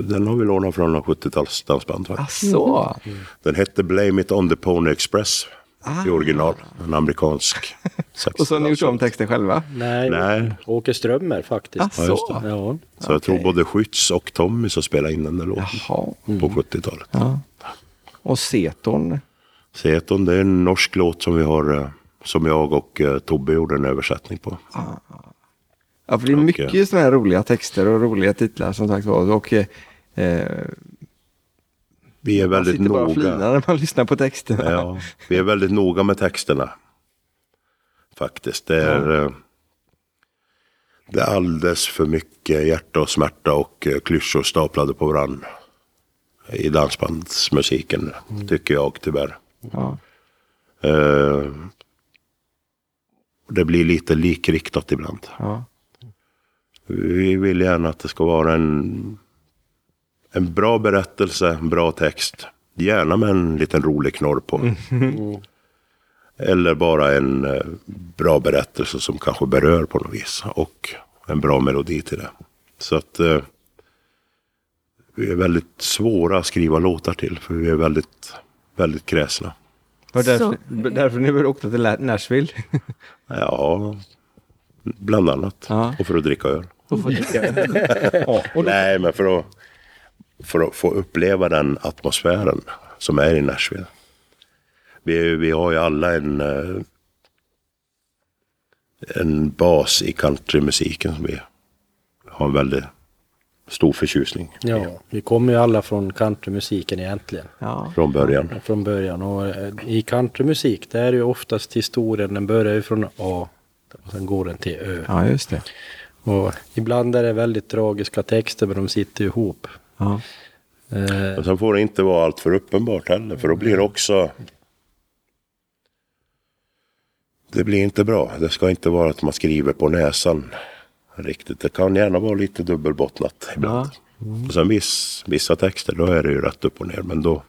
D: den har vi lånat från någon 70-tals dansband. va?
C: Asså.
D: Den hette Blame It On The Pony Express i original. En amerikansk
C: Ah. Och så har ni gjort om
D: 60-tals.
C: texten själva?
E: Nej,
D: Nej.
E: Åke Strömmer faktiskt.
C: Asså.
D: Ja, just det.
E: Ja.
D: Så jag tror både Skytts och Tommy som spelade in den där låten
C: Jaha.
D: på 70-talet.
C: Ja. Och Seton.
D: Seton, det är en norsk låt som vi har, eh, som jag och eh, Tobbe gjorde en översättning på.
C: Ja, för det är
D: Och,
C: mycket sådana här roliga texter och roliga titlar som sagt var. Och eh,
D: Vi är
C: man
D: väldigt
C: bara och
D: noga.
C: flinar när man lyssnar på texterna.
D: Ja, vi är väldigt noga med texterna. Faktiskt. Det är, eh, det är alldeles för mycket hjärta och smärta och eh, klyschor staplade på varandra. I dansbandsmusiken, tycker jag tyvärr.
C: Ja.
D: Eh, det blir lite likriktat ibland.
C: Ja.
D: Vi vill gärna att det ska vara en, en bra berättelse, en bra text. Gärna med en liten rolig knorr på. (laughs) Eller bara en eh, bra berättelse som kanske berör på något vis. Och en bra melodi till det. Så att eh, vi är väldigt svåra att skriva låtar till. För vi är väldigt, väldigt kräsna.
C: Och därför, därför ni åka till Nashville. (laughs)
D: Ja, bland annat.
C: Ja.
D: Och för att dricka öl.
C: Och få dricka. (laughs) ja,
D: Nej, men för att, för att få uppleva den atmosfären som är i Nashville. Vi, vi har ju alla en, eh, en bas i countrymusiken som vi har en väldigt stor förtjusning
E: Ja, vi kommer ju alla från countrymusiken egentligen.
C: Ja.
D: från början.
E: Från början. Och eh, i countrymusik, där är ju oftast historien, den börjar ju från A. Och sen går den till Ö.
C: ja, just det.
E: Och ibland är det väldigt tragiska texter, men de sitter ju ihop.
C: Ja.
E: Eh,
D: Men sen får det inte vara allt för uppenbart heller, för då blir det också... Det blir inte bra. Det ska inte vara att man skriver på näsan riktigt. Det kan gärna vara lite dubbelbottnat ibland. Och sen viss, vissa texter, då är det ju rätt upp och ner. Men då,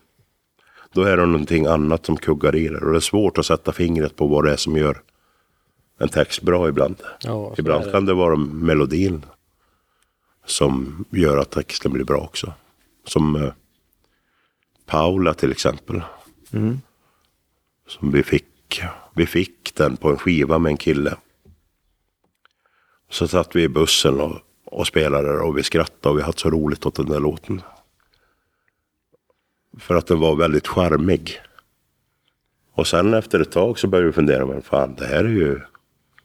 D: då är det någonting annat som kuggar i det. Och det är svårt att sätta fingret på vad det är som gör en text bra ibland.
E: ja,
D: Ibland
E: det.
D: kan det vara melodin som gör att texten blir bra också. Som eh, Paula till exempel.
C: Mm.
D: Som vi fick. Vi fick den på en skiva med en kille. Så satt vi i bussen och, och spelade och vi skrattade och vi hade så roligt åt den där låten. För att den var väldigt charmig. Och sen efter ett tag så började vi fundera, men fan det här är ju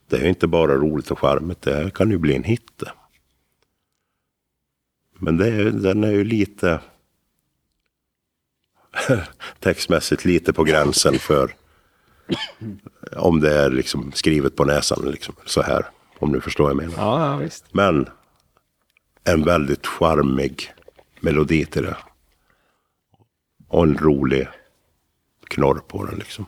D: det är inte bara roligt och charmigt, det här kan ju bli en hit. det. Men det den är ju lite (laughs) textmässigt lite på gränsen för om det är liksom skrivet på näsan liksom, så här. Om du förstår vad jag menar.
C: Ja, ja, visst.
D: Men en väldigt charmig melodi till det. Och en rolig knorr på den liksom.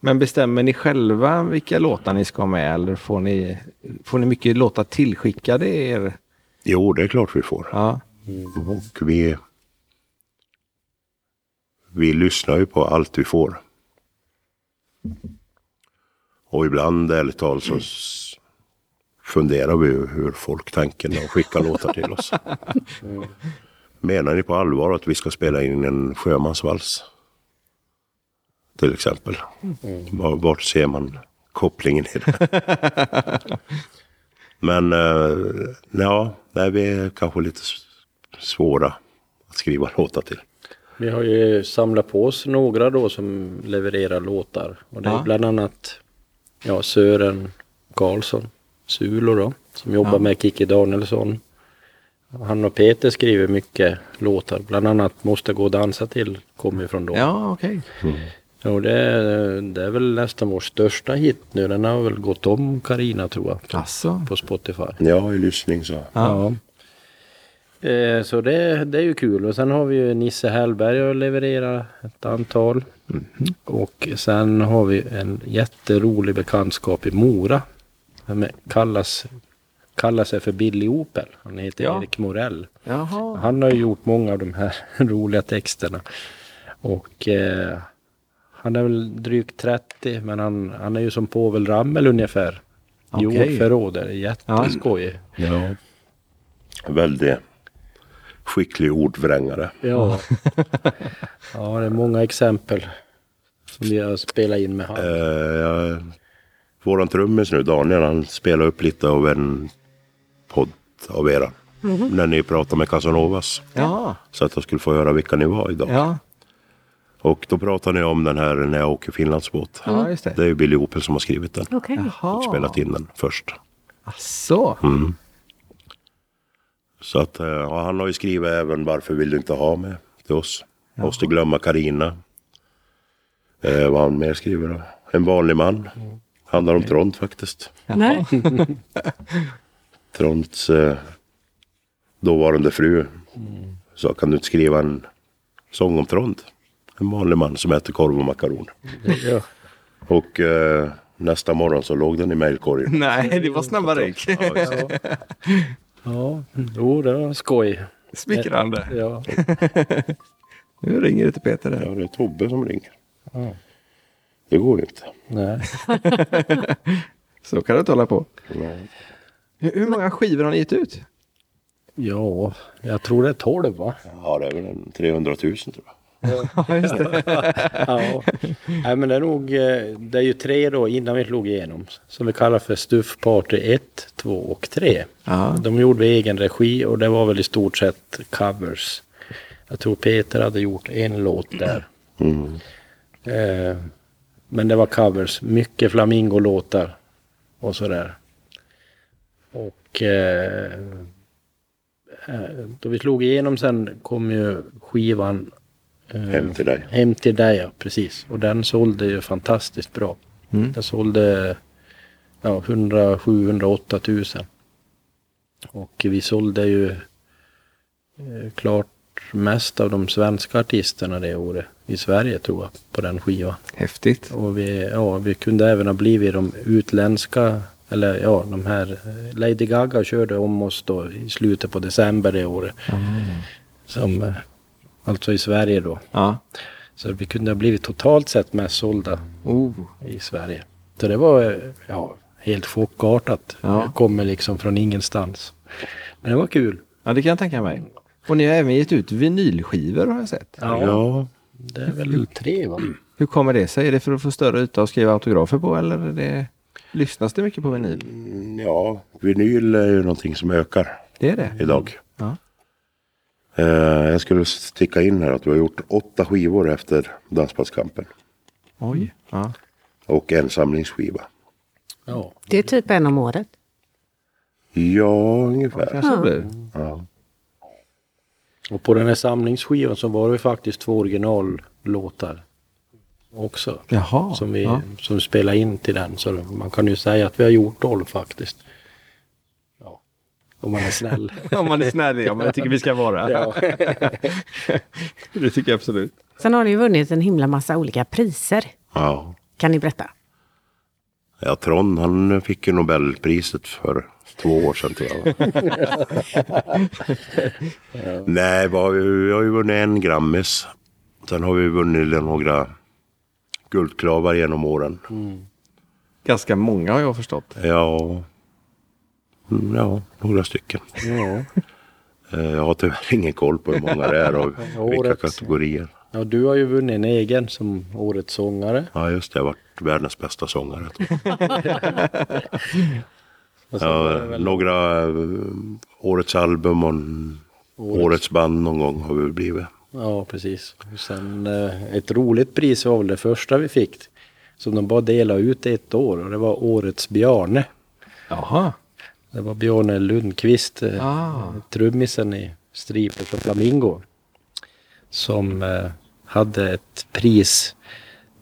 C: Men bestämmer ni själva vilka låtar ni ska ha med eller får ni, får ni mycket låtar tillskickade er?
D: Jo, det är klart vi får.
C: Ja.
D: Och vi, vi lyssnar ju på allt vi får. Och ibland, ärligt talat, så funderar vi hur folk tänker när de skickar (laughs) låtar till oss. Menar ni på allvar att vi ska spela in en sjömansvals? Till exempel. Var- Vart ser man kopplingen i det? (laughs) Men eh, ja, nej, vi är kanske lite svåra att skriva låtar till.
E: Vi har ju samlat på oss några då som levererar låtar. Och det är
C: Ja.
E: bland annat ja, Sören Karlsson, Sulo då, som jobbar
C: Ja.
E: med Kikki Danielsson. Han och Peter skriver mycket låtar, bland annat Måste gå och dansa till kommer ju från dem.
C: Ja, okej.
E: Och det, är, det är väl nästan vår största hit nu. Den har väl gått om Karina tror jag. På,
C: Alltså.
E: på Spotify.
D: Ja, i lyssning så.
E: Ja. Eh, så det, det är ju kul. Och sen har vi ju Nisse Hellberg att leverera ett antal. Och sen har vi en jätterolig bekantskap i Mora. Som kallas, kallar sig för Billy Opel. Han heter
C: Ja.
E: Erik Morell.
C: Jaha.
E: Han har ju gjort många av de här (laughs) roliga texterna. Och eh, han är väl drygt 30 men han, han är ju som Povel Ramel ungefär. I
C: Okej.
E: ordförråd. Det är jätteskoj.
D: Ja. Väldigt skicklig ordvrängare.
E: Ja. ja, det är många exempel som vi har spelat in med han.
D: Eh, jag, våran trummis nu, Daniel, han spelar upp lite av en podd av era. När ni pratar med Casanovas.
C: Ja.
D: Så att jag skulle få höra vilka ni var idag.
C: Ja.
D: Och då pratar ni om den här när jag åker Finlandsbåt.
C: ja, just det.
D: Det är ju Billy Opel som har skrivit den.
A: Okej.
C: Jaha.
D: Och spelat in den först.
C: Så.
D: Mm. Så att eh, ja, han har ju skrivit även Varför vill du inte ha mig till oss. Måste glömma Karina. Eh, vad han mer skriver då? En vanlig man. Handlar om Trond faktiskt.
A: Nej. (laughs)
D: Tronds eh, dåvarande fru. Så kan du inte skriva en sång om Trond. En vanlig man som äter korv och makaroner. (laughs)
E: Ja.
D: Och eh, nästa morgon så låg den i mejlkorgen. (laughs)
C: Nej, det var snabba ryck.
E: ja, jo det var skoj.
C: Smickrande.
E: Ja.
C: Nu ringer det till Peter
D: Ja, det är Tobbe som ringer.
E: Ja.
D: Det går ju inte.
E: Nej. (laughs)
C: Så kan du inte hålla på.
D: Nej.
C: Hur många skivor har ni gett ut?
E: Ja, jag tror det är 12 va?
D: Ja, det är väl en 300 000 tror jag.
C: Ja, just det. (laughs)
E: Ja. Nej men det är nog, eh, det är ju tre då innan vi slog igenom. Som vi kallar för Stuff Party 1, 2 och 3.
C: Ja.
E: De gjorde vi egen regi och det var väl i stort sett covers. Jag tror Peter hade gjort en låt där.
D: Mm.
E: Eh, men det var covers, mycket flamingolåtar. och sådär. Och eh, eh, då vi slog igenom sen kom ju skivan eh,
D: Hem till dig.
E: Hem till dig, ja precis. Och den sålde ju fantastiskt bra.
C: Mm.
E: Den sålde ja, 107 108 tusen. Och vi sålde ju eh, klart mest av de svenska artisterna det året i Sverige tror jag på den skivan.
C: Häftigt.
E: Och vi, ja, vi kunde även ha blivit de utländska, eller ja, de här, eh, Lady Gaga körde om oss då i slutet på december det året. Som, eh, alltså i Sverige då.
C: Ja.
E: Så vi kunde ha blivit totalt sett mest sålda
C: Oh.
E: i Sverige. Så det var eh, ja, helt chockartat.
C: Ja.
E: Det kommer liksom från ingenstans. Men det var kul.
C: ja, det kan jag tänka mig. Och ni har även gett ut vinylskivor har jag sett.
D: Ja,
E: Det är väl tre va?
C: Hur kommer det sig? Är det för att få större yta att skriva autografer på eller är det... lyssnas det mycket på vinyl?
D: Mm, ja, vinyl är ju någonting som ökar
C: Det är det?
D: idag.
C: Ja.
D: Eh, jag skulle sticka in här att du har gjort åtta skivor efter Dansbandskampen.
C: Oj. Ja.
D: Och en samlingsskiva.
E: Ja.
A: Det är typ en om året.
D: Ja, ungefär.
C: Kanske det blir.
D: Ja.
E: Och på den här samlingsskivan så var det faktiskt två originallåtar också.
C: Jaha.
E: Som vi
C: ja.
E: som spelade in till den. Så man kan ju säga att vi har gjort tolv faktiskt. Ja. Om man är snäll. (laughs)
C: Om man är snäll, ja men jag tycker vi ska vara.
E: ja. (laughs)
C: Det tycker jag absolut.
A: Sen har ni vunnit en himla massa olika priser.
D: ja.
A: Kan ni berätta?
D: Ja, Trond han fick ju Nobelpriset för två år sedan tror jag. (laughs) Nej, vad har vi, vi har ju vunnit en Grammis. Sen har vi vunnit några guldklavar genom åren.
C: Ganska många har jag förstått.
D: Ja, mm, ja några stycken.
E: ja.
D: Eh, Jag har tyvärr ingen koll på hur många det är och (laughs) vilka kategorier.
E: Ja, du har ju vunnit en egen som årets sångare.
D: Ja, just det. Jag har varit världens bästa sångare. (laughs)
E: Och sen var det
D: Ja,
E: väl
D: några eh, årets album och en årets band någon gång har vi blivit.
E: Ja, precis. Och sen eh, ett roligt pris var väl det första vi fick. Som de bara delade ut ett år och det var Årets Bjarne.
C: Jaha.
E: Det var Bjarne Lundqvist, eh,
C: Ah.
E: trummisen i Striper för Flamingo. Som hade ett pris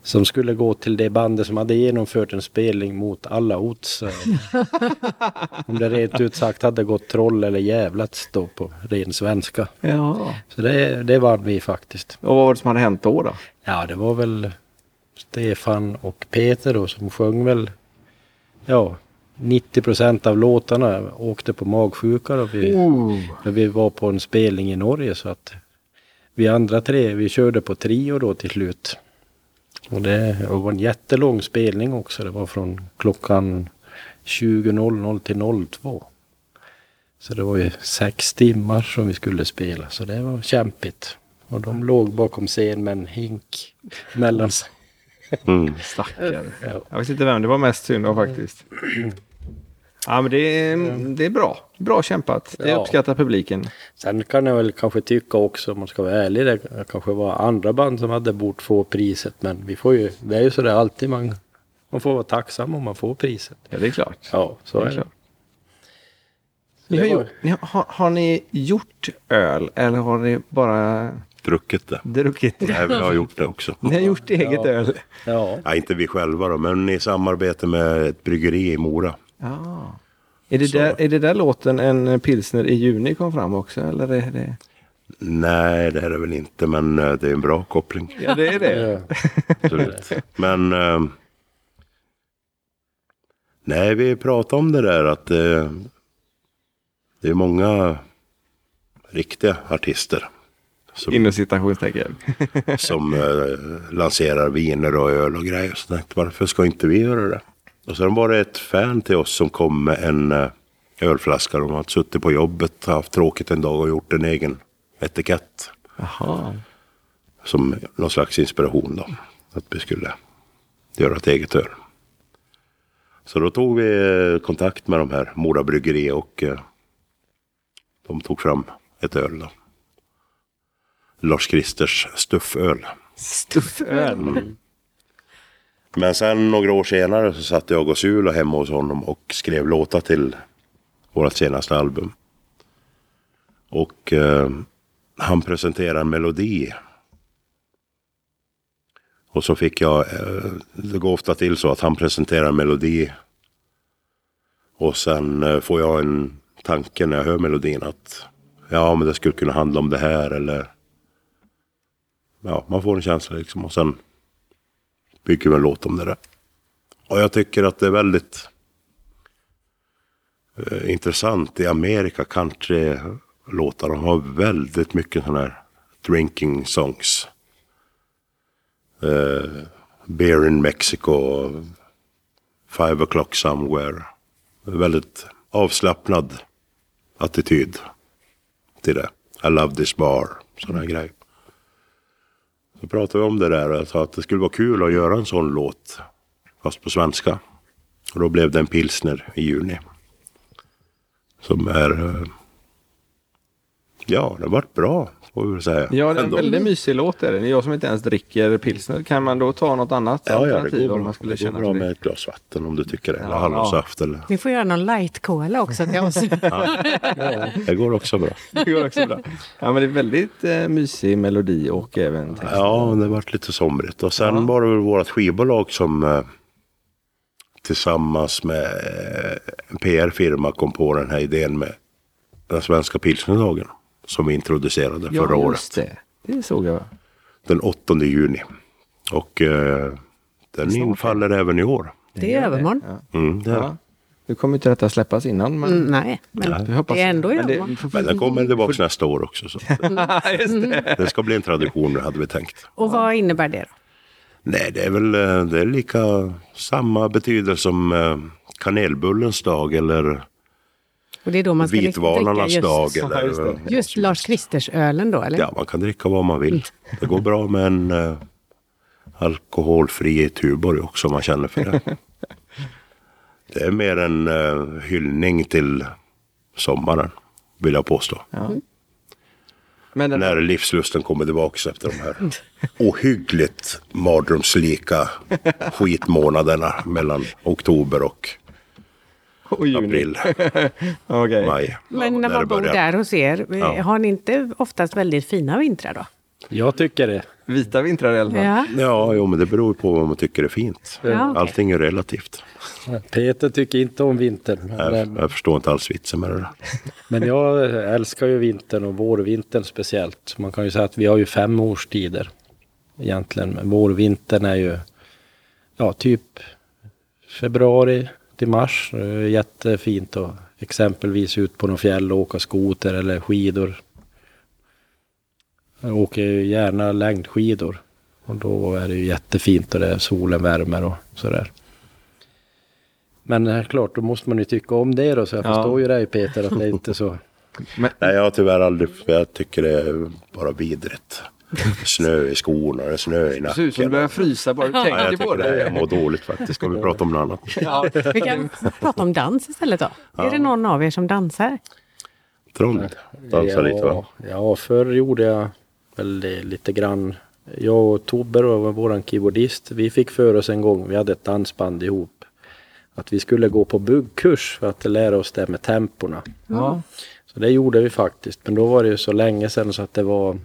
E: som skulle gå till det bandet som hade genomfört en spelning mot alla odds. (laughs) Om det rent ut sagt hade gått troll eller jävlats då på ren svenska.
C: Ja.
E: Så det, det vann vi faktiskt.
C: Och vad var det som hade hänt då? då?
E: Ja, det var väl Stefan och Peter då som sjöng väl, ja, 90 procent av låtarna åkte på magsjuka då vi,
C: Oh.
E: när vi var på en spelning i Norge så att vi andra tre, vi körde på trio då till slut. Och det var en jättelång spelning också. Det var från klockan 20.00 till 02. Så det var ju sex timmar som vi skulle spela. Så det var kämpigt. Och de låg bakom scen med en hink mellan sig.
D: Mm.
C: Stackare.
E: Ja.
C: Jag vet inte vem det var mest synd om faktiskt. Ja men det är, det är bra. Bra kämpat. Det
E: Ja.
C: uppskattar publiken.
E: Sen kan jag väl kanske tycka också, om man ska vara ärlig, det kanske var andra band som hade bort få priset. Men vi får ju, det är ju sådär alltid man, man får vara tacksam om man får priset.
C: Ja det är klart.
E: Ja, så
C: Det är
E: är det.
C: klart. Ni har,
E: Det var-
C: gjort, ni har, har ni gjort öl eller har ni bara
D: Druckit det.
C: druckit?
D: Nej, vi har gjort det också.
C: Ni har gjort eget
E: Ja.
C: öl?
E: Ja,
D: Nej, inte vi själva då, men i samarbete med ett bryggeri i Mora.
C: Ja. Är det,
D: Så.
C: där, är det där låten En pilsner i juni kom fram också? Eller är det...
D: Nej, det är det väl inte, men eh, det är en bra koppling.
C: Ja det är det. (laughs)
D: Absolut. Men... Eh, nej, vi pratade om det där att eh, det är många riktiga artister som,
C: Inom citationstecken. (laughs)
D: som eh, lanserar viner och öl och grejer. Så jag tänkte, varför ska inte vi göra det? Och sen var det ett fan till oss som kom med en eh, ölflaska. De hade suttit på jobbet, haft tråkigt en dag och gjort en egen etikett.
C: Jaha.
D: som någon slags inspiration då. Att vi skulle göra ett eget öl. Så då tog vi eh, kontakt med de här Mora Bryggeri och eh, de tog fram ett öl då. Lars Kristers stufföl.
C: Stufföl.
D: Men sen några år senare så satt jag och Sula hemma hos honom och skrev låtar till vårt senaste album. Och eh, han presenterade en melodi. Och så fick jag, eh, det går ofta till så att han presenterar en melodi. Och sen eh, får jag en tanke när jag hör melodin att ja men det skulle kunna handla om det här eller ja man får en känsla liksom och sen bygger vi en låt om det där. Och jag tycker att det är väldigt eh, intressant i Amerika countrylåtar. De har väldigt mycket sådana här drinking songs. Eh, Beer in Mexico, Five o'clock somewhere. Väldigt avslappnad attityd till det. I love this bar, sådana här grejer. Så pratade vi om det där och jag sa att det skulle vara kul att göra en sån låt. Fast på svenska. Och då blev det en pilsner i juni. Som är... Eh, Ja, det har varit bra, får vi säga.
C: Ja, det är en
D: Ändå.
C: väldigt mysig låt. Är det. Jag som inte ens dricker pilsner, kan man då ta något annat
D: Ja, ja, det
C: alternativ
D: går
C: om
D: bra.
C: man skulle
D: det går
C: känna
D: bra med ett glas vatten om du tycker det. Eller
C: Ja,
D: hallonsaft eller...
A: Ni får göra någon light cola också till oss. (laughs)
D: Det går också bra.
C: Det går också bra. Ja, men det är väldigt eh, mysig melodi och även text.
D: Ja, det varit lite somrigt. Och sen
C: Ja.
D: var det väl vårt skivbolag som eh, tillsammans med eh, en PR-firma kom på den här idén med den svenska pilsnerdagen. Som vi introducerade
C: Ja,
D: förra året.
C: just det. Det såg jag.
D: Den 8 juni. Och eh, den
C: Snart.
D: infaller även i år.
A: Det är övermorgon.
C: Ja.
D: Mm, det är.
C: Ja. Nu kommer inte detta släppas innan, men
A: Mm, nej, men
C: vi hoppas
A: det är ändå i
C: men det-.
D: Men den kommer tillbaka nästa år också. Så. (laughs)
C: Just det.
D: Det ska bli en tradition nu hade vi tänkt.
A: Och vad innebär det då?
D: Nej, det är väl eh, det är lika samma betydelse som eh, kanelbullens dag eller
A: Och det är då man ska
D: vitvalarnas
A: dricka
D: dag.
A: just,
D: Eller,
C: just
A: just Lars Kristers ölen då eller?
D: Ja, man kan dricka vad man vill. Det går bra med en eh, alkoholfri Tuborg också om man känner för det. Det är mer en eh, hyllning till sommaren, vill jag påstå.
C: Men den,
D: När livslusten kommer tillbaka efter de här ohyggligt mardrömslika (laughs) skitmånaderna mellan oktober och (laughs)
C: och juni.
D: april, (laughs)
C: Okej.
D: maj.
A: Men när man bor där hos er, eh,
D: Ja.
A: har ni inte oftast väldigt fina vintrar då?
E: Jag tycker det.
C: Vita vintrar i alla fall.
A: Ja.
D: Ja, jo, men det beror på vad man tycker är fint.
A: Ja, okej.
D: Allting är relativt.
E: Peter tycker inte om vintern.
D: Jag,
E: Men,
D: jag förstår inte alls vitsen med det där. (laughs)
E: men jag älskar ju vintern och vårvintern speciellt. Man kan ju säga att vi har ju fem årstider egentligen. Men vårvintern är ju ja, typ februari till mars. Det är jättefint att exempelvis ut på någon fjäll och åka skoter eller skidor. Jag åker ju gärna längdskidor. Och då är det ju jättefint och det är solen värmer och sådär. Men eh, klart, då måste man ju tycka om det då. Så jag
C: Ja.
E: förstår ju dig Peter att det är inte så. (laughs)
D: Nej, jag har tyvärr aldrig, för jag tycker det är bara vidrigt. Snö i skorna, det är snö i
C: ut som du
D: nacken.
C: börjar frysa bara du
D: jag
C: tänker på
D: tycker det.
C: det.
D: Jag mår dåligt faktiskt. Ska vi prata om något annat?
C: Ja.
A: Vi kan prata om dans istället då. Är det någon av er som dansar?
D: Trond dansar lite va?
E: Ja, förr gjorde jag väl det lite grann. Jag och Tobbe våran keyboardist. Vi fick för oss en gång, vi hade ett dansband ihop. Att vi skulle gå på buggkurs för att lära oss det med temporna.
C: Ja.
E: Så det gjorde vi faktiskt. Men då var det ju så länge sedan så att det var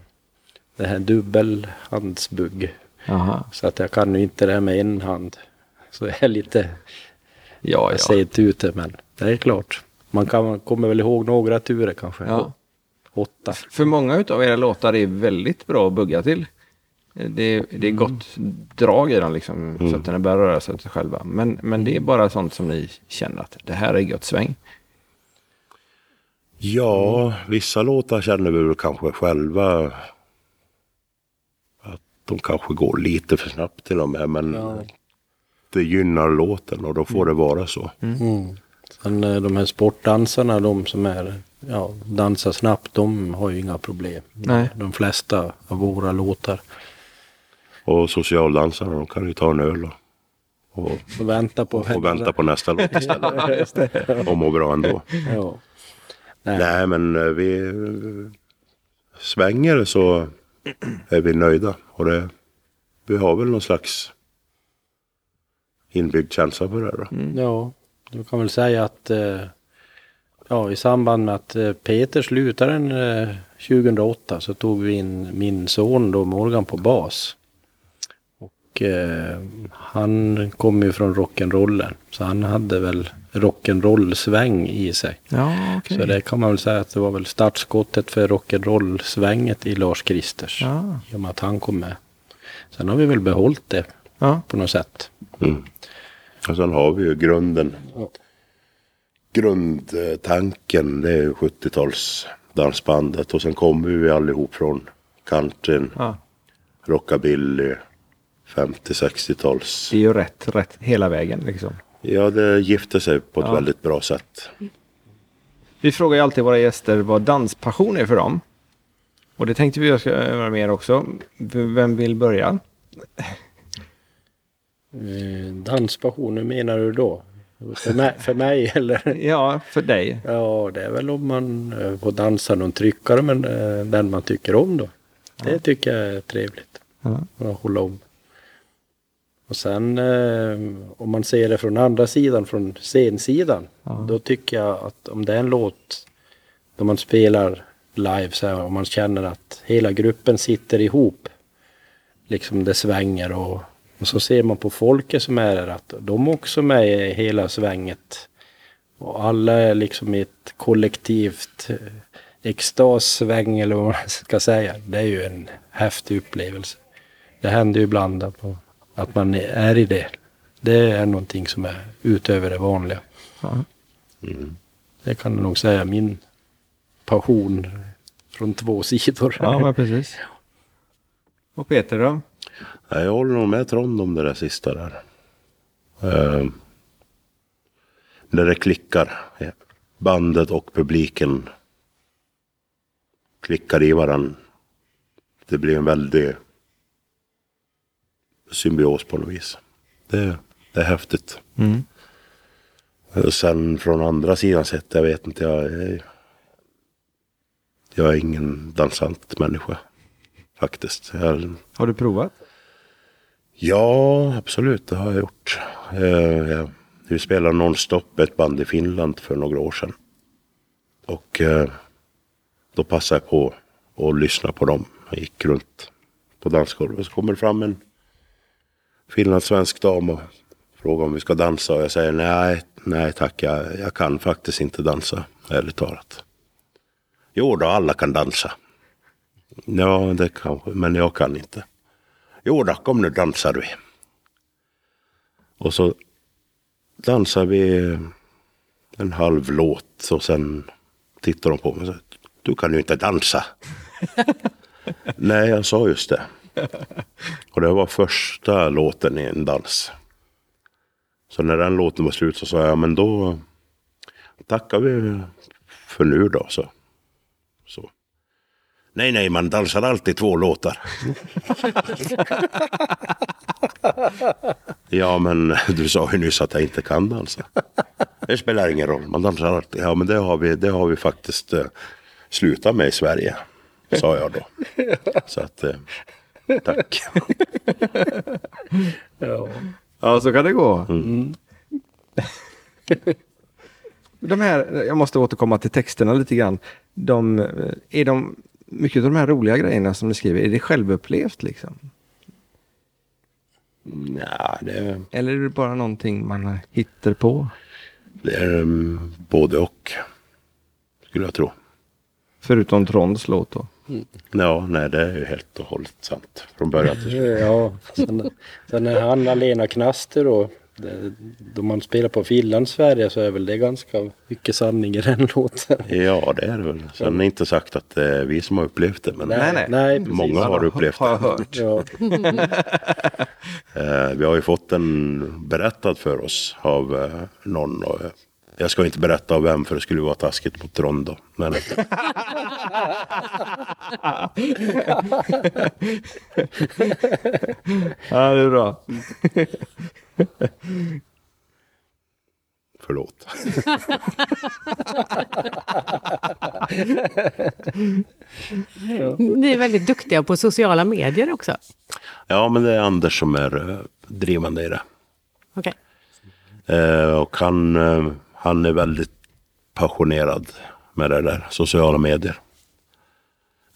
E: det här dubbelhandsbugg.
C: Jaha.
E: Så att jag kan ju inte det här med en hand. Så jag är lite
C: Ja,
E: jag säger inte ut det men det är klart. Man kan, man kommer väl ihåg några turer kanske.
C: ja.
E: Åtta.
C: För många av era låtar är väldigt bra att bugga till. Det, det är gott drag i den liksom, så att den börjar röra sig av sig själva. Men, men det är bara sånt som ni känner att det här är gött sväng.
D: Ja, vissa låtar känner vi väl kanske själva de kanske går lite för snabbt till och med. Men det gynnar låten och då får det vara så.
E: Mm. Sen eh, de här sportdansarna, de som är, ja, dansar snabbt, de har ju inga problem.
C: Nej.
E: De flesta av våra låtar.
D: Och socialdansarna, de kan ju ta en öl och, och,
E: Och vänta på
D: och vänta på nästa låt (laughs) istället. Och må bra ändå.
E: Ja. Nej.
D: Nej, men eh, vi svänger så är vi nöjda. Och det, vi har väl någon slags inbyggd känsla för det. Då. Mm.
E: Ja, du kan väl säga att eh, ja, i samband med att eh, Peter slutade eh, 2008 så tog vi in min son då Morgan på bas. Och eh, han kom ju från rock'n'rollen så han hade väl rock'n'roll-sväng i sig.
C: Ja, okej.
E: Så det kan man väl säga att det var väl startskottet för rock'n'roll-svänget i Lars Kristers.
C: Ja.
E: I och med att han kom med. Sen har vi väl behållit det
C: Ja.
E: på något sätt.
D: Mm. Och sen har vi ju grunden. Grundtanken det är ju 70-tals dansbandet. Och sen kommer vi allihop från countryn,
C: Ja.
D: rockabilly, 50-60-tals.
C: Det är ju rätt, rätt hela vägen liksom.
D: Ja, det gifter sig på ett
C: Ja.
D: väldigt bra sätt.
C: Vi frågar ju alltid våra gäster vad danspassion är för dem. Och det tänkte vi göra mer också. V- Vem vill börja?
E: Eh, danspassion, hur menar du då? För mig, för mig (laughs) eller?
C: Ja, för dig.
E: Ja, det är väl om man eh, får dansa någon tryckare men eh, den man tycker om då. Det tycker jag är trevligt.
C: Ja.
E: Att hålla om. Och sen eh, om man ser det från andra sidan, från scensidan.
C: Ja.
E: Då tycker jag att om det är en låt då man spelar live så här och man känner att hela gruppen sitter ihop. Liksom det svänger och, och så ser man på folket som är där att de också med i hela svänget. Och alla är liksom i ett kollektivt eh, extassväng eller vad man ska säga. Det är ju en häftig upplevelse. Det händer ju ibland att man, att man är i det. Det är någonting som är utöver det vanliga.
C: Ja.
E: Det kan jag nog säga min passion från två sidor.
C: Ja, men precis. Och Peter då?
D: Ja, jag håller nog med Trond om det där sista där. Uh, när det klickar. Bandet och publiken klickar i varann. Det blir en väldig symbios på något vis. Det, det är häftigt.
C: Mm.
D: Och Sen från andra sidan sett, jag vet inte, jag är, jag är ingen dansant människa. Faktiskt. Jag,
C: Har du provat?
D: Ja, absolut, det har jag gjort. Eh, jag- Vi spelade nonstop ett band i Finland för några år sedan. Och eh, då passade jag på att lyssna på dem. Jag gick runt på dansgolvet. Så kommer det fram en finlandssvensk dam och frågar om vi ska dansa. Och jag säger nej, nej tack, jag, jag kan faktiskt inte dansa, ärligt talat. Jo då, alla kan dansa. Ja, det kanske, men jag kan inte. Jo då, kom nu dansar vi. Och så dansar vi en halv låt och sen tittar de på mig och säger Du kan ju inte dansa. (laughs) Nej, jag sa just det. (laughs) Och det var första låten i en dans. Så när den låten var slut så sa jag, men då tackar vi för nu då. Så. så. Nej, nej, man dansar alltid två låtar. (laughs) Ja, men du sa ju nyss att jag inte kan dansa. Det spelar ingen roll, man dansar alltid. Ja, men det har vi, det har vi faktiskt eh, slutat med i Sverige. Sa jag då. Så att, eh, tack. (laughs)
E: Ja.
C: Ja, så kan det gå. de här, jag måste återkomma till texterna lite grann. De, eh, är de, mycket av de här roliga grejerna som ni skriver, är det självupplevt liksom?
D: Ja, det,
C: Eller är det bara någonting man hittar på?
D: det är um, både och. Skulle jag tro.
C: Förutom Tronds låt då.
D: Ja, nej, det är ju helt och hållet sant. Från början till slut.
E: Ja, sen, sen när han Alena Knaster då, det, då man spelar på Finland-Sverige så är väl det ganska mycket sanning i den (laughs) låten.
D: Ja, det är det väl. Sen är inte sagt att det är vi som har upplevt det. Men
C: Nej, nej.
E: nej
D: många har upplevt
C: Har
D: det.
C: hört.
E: Ja, (laughs)
D: Eh, vi har ju fått den berättad för oss av eh, någon. Jag ska inte berätta av vem för det skulle vara taskigt mot Trond då. Men (laughs)
C: Ja, det är bra.
D: förlåt.
A: Ni är väldigt duktiga på sociala medier också.
D: Ja, men det är Anders som är eh, drivande i det.
A: Okej.
D: Eh, och han, eh, han är väldigt passionerad med det där, sociala medier.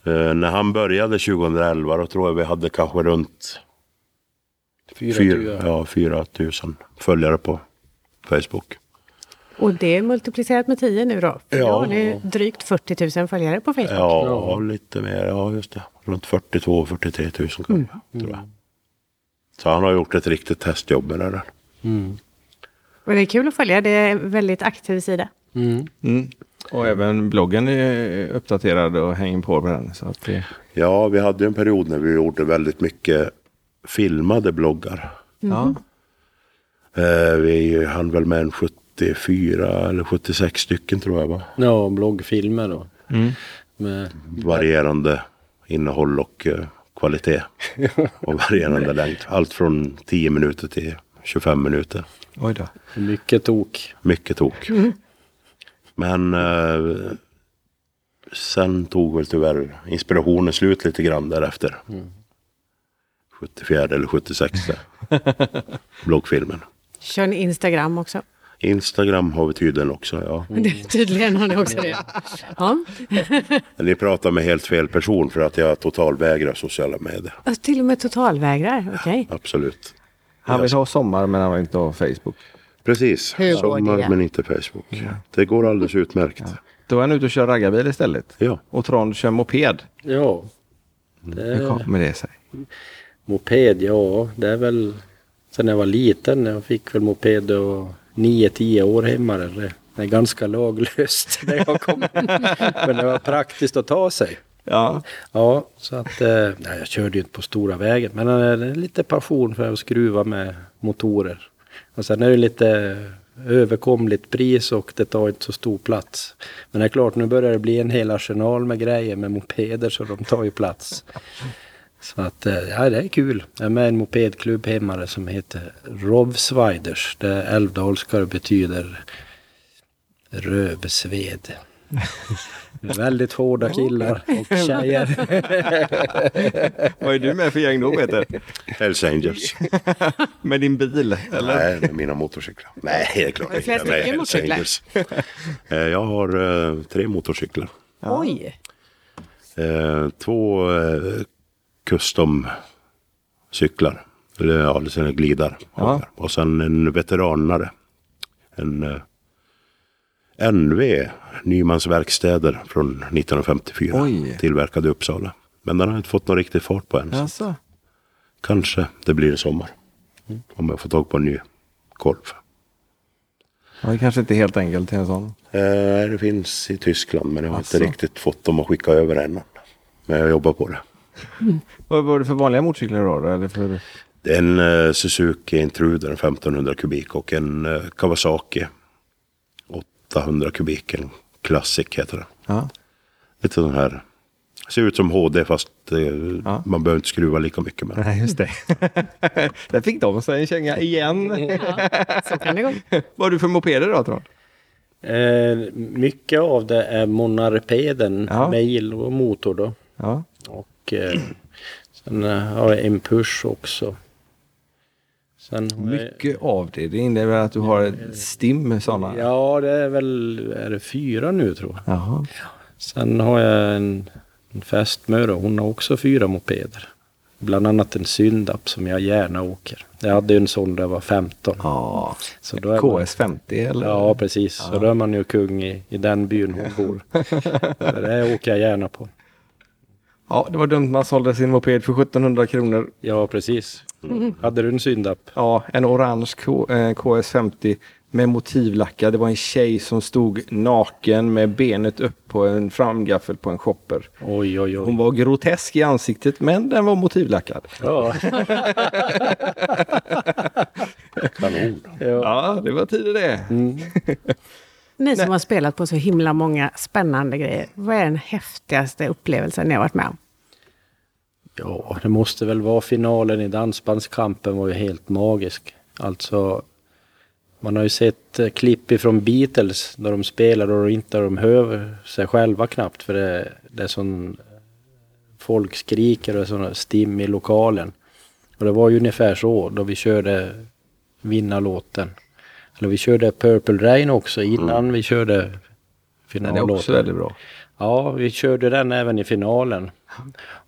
D: Eh, när han började 2011 då tror jag vi hade kanske runt
E: Fyra,
D: fyra,
E: fyra.
D: ja, 4 000 följare på Facebook.
A: Och det är multiplicerat med 10 nu då? För
D: Ja.
A: Då har ni drygt 40 000 följare på Facebook.
D: Ja, lite mer. Ja, just det. Runt 42 43 000 kanske, tror jag. Så han har gjort ett riktigt testjobb med det där.
E: Mm.
A: Och det är kul att följa. Det är en väldigt aktiv sida.
E: Mm.
C: Mm. Och även bloggen är uppdaterad och hänger på med den. Så att det,
D: Ja, vi hade en period när vi gjorde väldigt mycket filmade bloggar.
C: ja.
D: Eh, vi hann väl med en 74 eller 76 stycken tror jag va?
E: Ja, bloggfilmer då.
C: Mm.
E: Med,
D: Varierande innehåll och eh, kvalitet. (laughs) och varierande längd. Allt från 10 minuter till 25 minuter.
C: Oj då.
E: mycket tok.
D: Mycket tok. Men eh, sen tog väl tyvärr inspirationen slut lite grann därefter. 74 eller 76 (laughs) bloggfilmen.
A: Kör ni Instagram också?
D: Instagram har vi tydligen också. Ja. (laughs)
A: Tydligen har ni också det. Ja.
D: Men (laughs) Ni pratar med helt fel person för att jag totalvägrar sociala medier.
A: Till och med totalvägrar? Okej.
D: Absolut.
C: Han vill ha sommar men han vill inte ha Facebook.
D: Precis.
A: Hur
D: Sommar
A: det?
D: men inte Facebook. Det går alldeles utmärkt.
C: Då är han ute och kör raggarbil istället.
D: Ja.
C: Och Trond kör moped.
E: Ja.
C: Hur
E: Det,
C: kommer det sig?
E: moped, ja det är väl sen jag var liten. Jag fick väl moped och 9-10 år hemma. Det det är ganska laglöst (laughs) när jag kom. Men det var praktiskt att ta sig.
C: Ja.
E: Ja, så att eh, nej, jag körde ju inte på stora vägen. Men eh, det är lite passion för att skruva med motorer. Och sen är det lite överkomligt pris och det tar inte så stor plats. Men det är klart, nu börjar det bli en hel arsenal med grejer med mopeder så de tar ju plats. Så att, eh, ja det är kul. Jag är med i en mopedklubb hemma som heter Rovsviders. Det är älvdalska och betyder rövsved. (laughs) Väldigt hårda killar och tjejer. (laughs)
C: Vad är du med för gäng då Peter?
D: Hells Angels. (laughs)
C: Med din bil? Eller?
D: Nej, med mina motorcyklar. Nej, det är klart
A: Har du flera stycken
D: Hells
A: motorcyklar?
D: Angels. Eh, Jag har eh, tre motorcyklar.
A: Oj!
D: Eh, två custom-cyklar. Eller ja, det är glidar.
C: Ja.
D: Och sen en veteranare. En NV, Nymans verkstäder från 1954.
C: Oj.
D: Tillverkad i Uppsala. Men den har inte fått någon riktig fart på än. så
C: Alltså.
D: Kanske det blir i sommar. Om jag får tag på en ny kolv.
C: Ja, det kanske inte är helt enkelt till en sån.
D: Eh, det finns i Tyskland men jag har
C: Asså.
D: inte riktigt fått dem att skicka över än. Men jag jobbar på det. (laughs)
C: Vad var det för vanliga motorcyklar då? Eller för...
D: En eh, Suzuki Intruder 1500 kubik och en eh, Kawasaki 800 kubik. En Classic heter den.
C: Ja.
D: Lite sån här. Ser ut som HD fast eh,
C: Ja.
D: man behöver inte skruva lika mycket med.
C: Nej, just det. (laughs) Där fick de sig en känga igen.
A: Ja, så kan det gå. (laughs)
C: Vad har du för mopeder då Trond?
E: Eh, mycket av det är monarpeden,
C: Ja.
E: mail och motor då.
C: Ja.
E: Och eh, sen har jag en push också. Sen har jag,
C: Mycket av det. Det innebär att du har ett stim med sådana.
E: Ja, det är väl är det fyra nu tror jag.
C: Jaha.
E: Sen har jag en, en fästmö. Hon har också fyra mopeder. Bland annat en Syndap som jag gärna åker. Jag hade en sån där jag var 15.
C: Ja.
E: Så då är man,
C: KS50 eller?
E: ja, precis. Så då är man ju kung i, i den byn hon bor. (laughs) Så det åker jag gärna på.
C: Ja, det var dumt man sålde sin moped för 1700 kronor.
E: Ja, precis. Hade du en Syndap?
C: Ja, en orange K- eh, KS50 med motivlackad. Det var en tjej som stod naken med benet upp på en framgaffel på en shopper.
E: Oj, oj, oj.
C: Hon var grotesk i ansiktet men den var motivlackad.
E: Ja. (laughs)
D: Kanon.
C: Ja, det var tider det. (laughs)
A: Ni som har spelat på så himla många spännande grejer. Vad är den häftigaste upplevelsen ni har varit med om?
E: Ja, det måste väl vara finalen i Dansbandskampen var ju helt magisk. Alltså, man har ju sett eh, klipp ifrån Beatles där de spelar och inte de hör sig själva knappt för det, det är sån folk skriker och sån stim i lokalen. Och det var ju ungefär så då vi körde vinnarlåten. Eller vi körde Purple Rain också innan vi körde
C: Den är
E: finallåten.
C: också väldigt bra.
E: Ja, vi körde den även i finalen.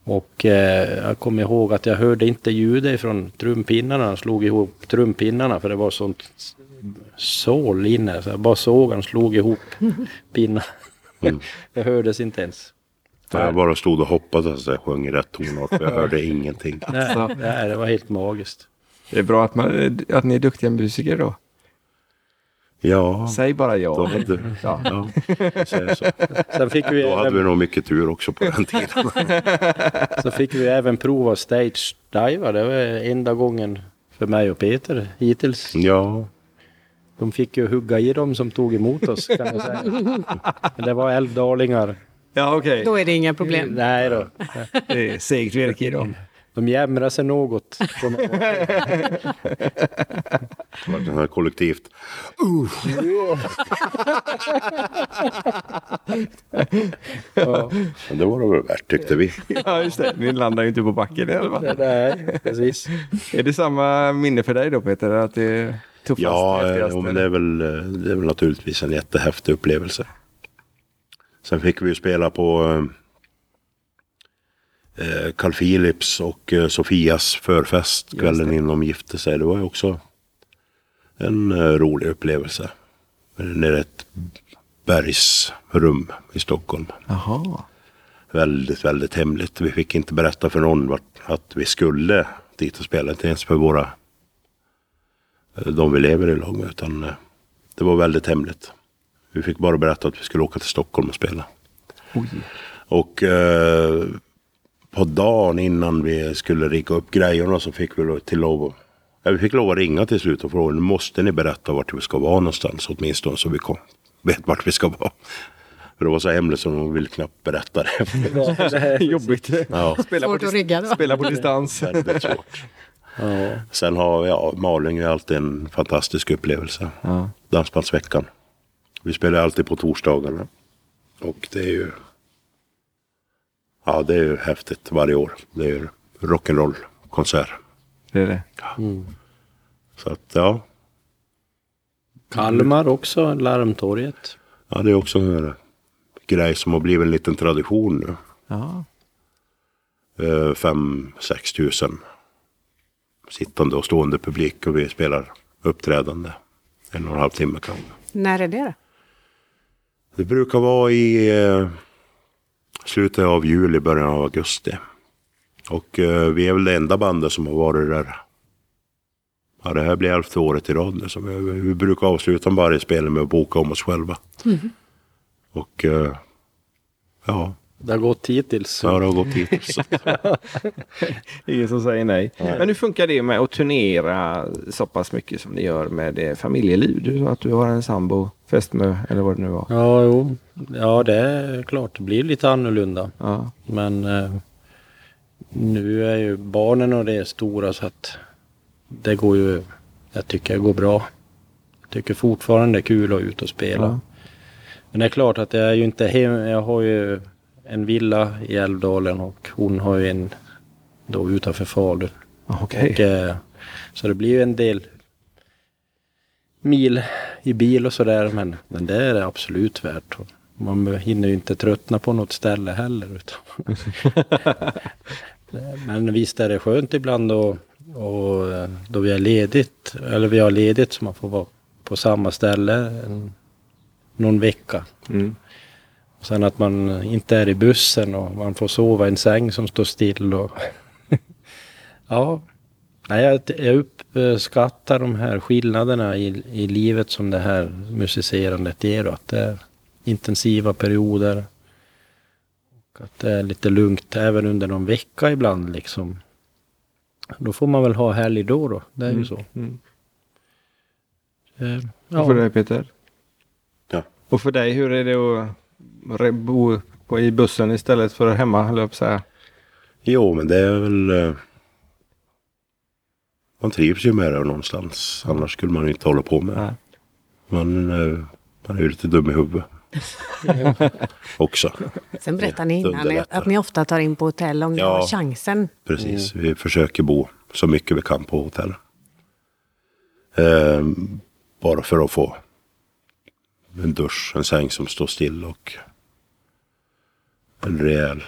E: Och eh, jag kommer ihåg att jag hörde inte ljudet från trumpinnarna. Han slog ihop trumpinnarna för det var sånt sål inne. Så jag bara såg han slog ihop pinnar.
D: Mm. (laughs)
E: det hördes inte ens.
D: Jag bara stod och hoppades att jag sjöng i rätt tonart för jag hörde ingenting. (laughs)
E: Nej,
C: Så.
E: nej, det var helt magiskt.
C: Det är bra att, man, att ni är duktiga musiker då.
D: Ja,
C: Säg bara
D: då
C: ja.
D: hade,
C: ja.
D: ja, så.
E: Sen fick vi,
D: då hade vi nog mycket tur också på den tiden. (laughs)
E: så fick vi även prova stage diva. Det var enda gången för mig och Peter hittills.
D: Ja,
E: De fick ju hugga i dem som tog emot oss kan jag säga. (laughs) Men det var älvdalingar.
C: Ja, okej.
A: Då är det inga problem.
E: Nej då.
C: Det är segt virke idag.
E: De jämrar sig något. säga. (laughs)
D: det här kollektivt.
E: Ja,
D: Men det var det väl värt tyckte vi.
C: Ja, just det. Ni landar ju inte på backen i alla fall.
E: nej, precis.
C: Är det samma minne för dig då Peter? Att det är tuffast?
D: Ja, ja men
C: eller?
D: det är, väl, eh, det är väl naturligtvis en jättehäftig upplevelse. Sen fick vi ju spela på eh, Carl Philips och eh, Sofias förfest kvällen innan de gifte sig. Det var ju också en eh, rolig upplevelse. Nere i ett bergsrum i Stockholm.
C: Jaha.
D: Väldigt, väldigt hemligt. Vi fick inte berätta för någon att vi skulle dit och spela. Inte ens för våra, eh, de vi lever i lag med. Utan eh, det var väldigt hemligt. Vi fick bara berätta att vi skulle åka till Stockholm och spela.
C: Oj.
D: Och eh, på dagen innan vi skulle rigga upp grejerna så fick vi till lov, ja, vi fick lov att ringa till slut och fråga måste ni berätta vart vi ska vara någonstans åtminstone så vi kom, vet vart vi ska vara. För det var så hemligt så de ville knappt berätta det. (laughs)
C: Jobbigt.
D: Ja,
C: Spela på,
A: rigga
C: spela på distans.
E: Ja.
D: Sen har ja, Malung är alltid en fantastisk upplevelse.
C: Ja.
D: Dansbandsveckan. Vi spelar alltid på torsdagarna. Och det är ju... Ja, det är ju häftigt varje år. Det är ju rock'n'roll konsert.
C: Det är det.
D: Så att ja,
E: Kalmar också, Larmtorget.
D: ja det är också en grej som har blivit en liten tradition nu.
C: Ja.
D: Eh, Fem, sex tusen sittande och stående publik och vi spelar uppträdande. En och en halv timme kanske.
A: När är det?
D: Det brukar vara i eh, slutet av juli, början av augusti. Och eh, vi är väl det enda bandet som har varit där. Ja, det här blir elfte året i rad. Så vi, vi brukar avsluta varje spel med att boka om oss själva. Och eh, ja,
E: Det har gått hittills.
D: ja, det har gått hittills. (laughs)
C: Ingen som säger nej. Men hur funkar det med att turnera så pass mycket som ni gör med det familjeliv? Du sa att du har en sambo, fästmö eller vad det nu var.
E: Ja, jo. Ja, det är klart. Det blir lite annorlunda.
C: Ja.
E: Men eh, nu är ju barnen och det är stora så att det går ju, jag tycker det går bra. Jag tycker fortfarande det är kul att ut och spela.
C: Ja.
E: Men det är klart att jag är ju inte hem, jag har ju en villa i Älvdalen och hon har ju en då utanför Falun.
C: Okej.
E: Och, eh, så det blir ju en del mil i bil och sådär men, men det är det absolut värt. Man hinner ju inte tröttna på något ställe heller. Utan (laughs) (laughs) men visst är det skönt ibland och, och eh, då vi är ledigt, eller vi har ledigt så man får vara på samma ställe en, någon vecka.
C: Mm.
E: Och sen att man inte är i bussen och man får sova i en säng som står still. Och (laughs) ja, Nej, jag, jag uppskattar de här skillnaderna i, i livet som det här musicerandet ger. Att det är intensiva perioder. Och att det är lite lugnt även under någon vecka ibland liksom. Då får man väl ha helg då då. Det är ju så.
C: Mm.
E: Eh,
C: Och för
E: ja.
C: dig Peter?
D: Ja.
C: Och för dig, hur är det att bo på, i bussen istället för hemma, höll jag på att säga?
D: Jo, men det är väl... eh, Man trivs ju med det någonstans. Annars skulle man ju inte hålla på med det. Man, eh, man är ju lite dum i huvudet. (laughs) Också.
A: Sen berättar ni innan att ni ofta tar in på hotell om ni
D: Ja.
A: har chansen.
D: Precis. Vi försöker bo så mycket vi kan på hotell. Eh, Bara för att få en dusch, en säng som står still och en rejäl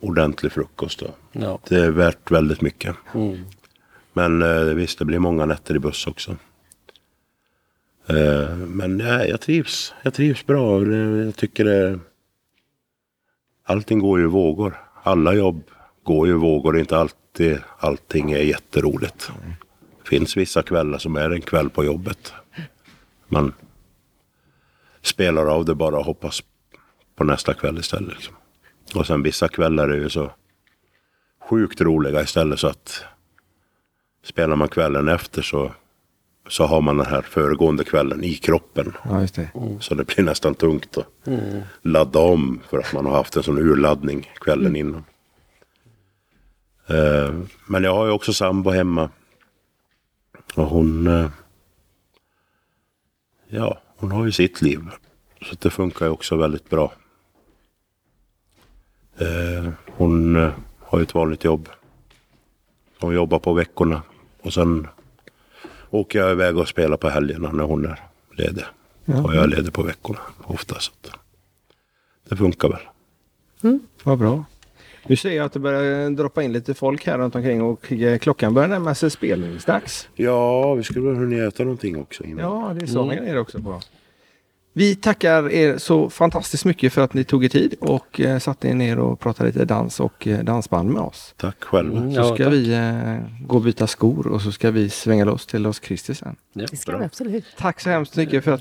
D: ordentlig frukost. Då.
E: Ja.
D: Det är värt väldigt mycket.
E: Mm.
D: Men eh, visst, det blir många nätter i buss också. Eh, men ja, jag trivs. Jag trivs bra. Jag tycker det... Allting går ju i vågor. Alla jobb går ju i vågor. Inte alltid allting är jätteroligt. Det finns vissa kvällar som är en kväll på jobbet. Man spelar av det bara och hoppas på nästa kväll istället. Liksom. Och sen vissa kvällar är ju så sjukt roliga istället så att spelar man kvällen efter så, så har man den här föregående kvällen i kroppen.
C: Ja, just det.
D: Så det blir nästan tungt att ladda om för att man har haft en sån urladdning kvällen innan. Eh, men jag har ju också sambo hemma. Och hon... eh, ja, hon har ju sitt liv. Så det funkar ju också väldigt bra. Eh, hon eh, har ju ett vanligt jobb. Hon jobbar på veckorna. Och sen åker jag iväg och spelar på helgerna när hon är ledig. Och jag är ledig på veckorna ofta. Så det funkar väl.
C: Vad bra. Nu ser jag att det börjar droppa in lite folk här runt omkring och eh, klockan börjar närma sig spelningsdags.
D: Ja, vi skulle väl hunnit äta någonting också innan.
C: Ja, det är sången är det också på. Vi tackar er så fantastiskt mycket för att ni tog er tid och eh, satte er ner och pratade lite dans och eh, dansband med oss.
D: Tack själva.
E: Mm,
C: Så
E: ja,
C: ska
E: tack.
C: vi eh, gå och byta skor och så ska vi svänga loss till Los Kristi sen.
E: Ja,
A: Det ska
E: bra.
A: vi absolut.
C: Tack så hemskt mycket för att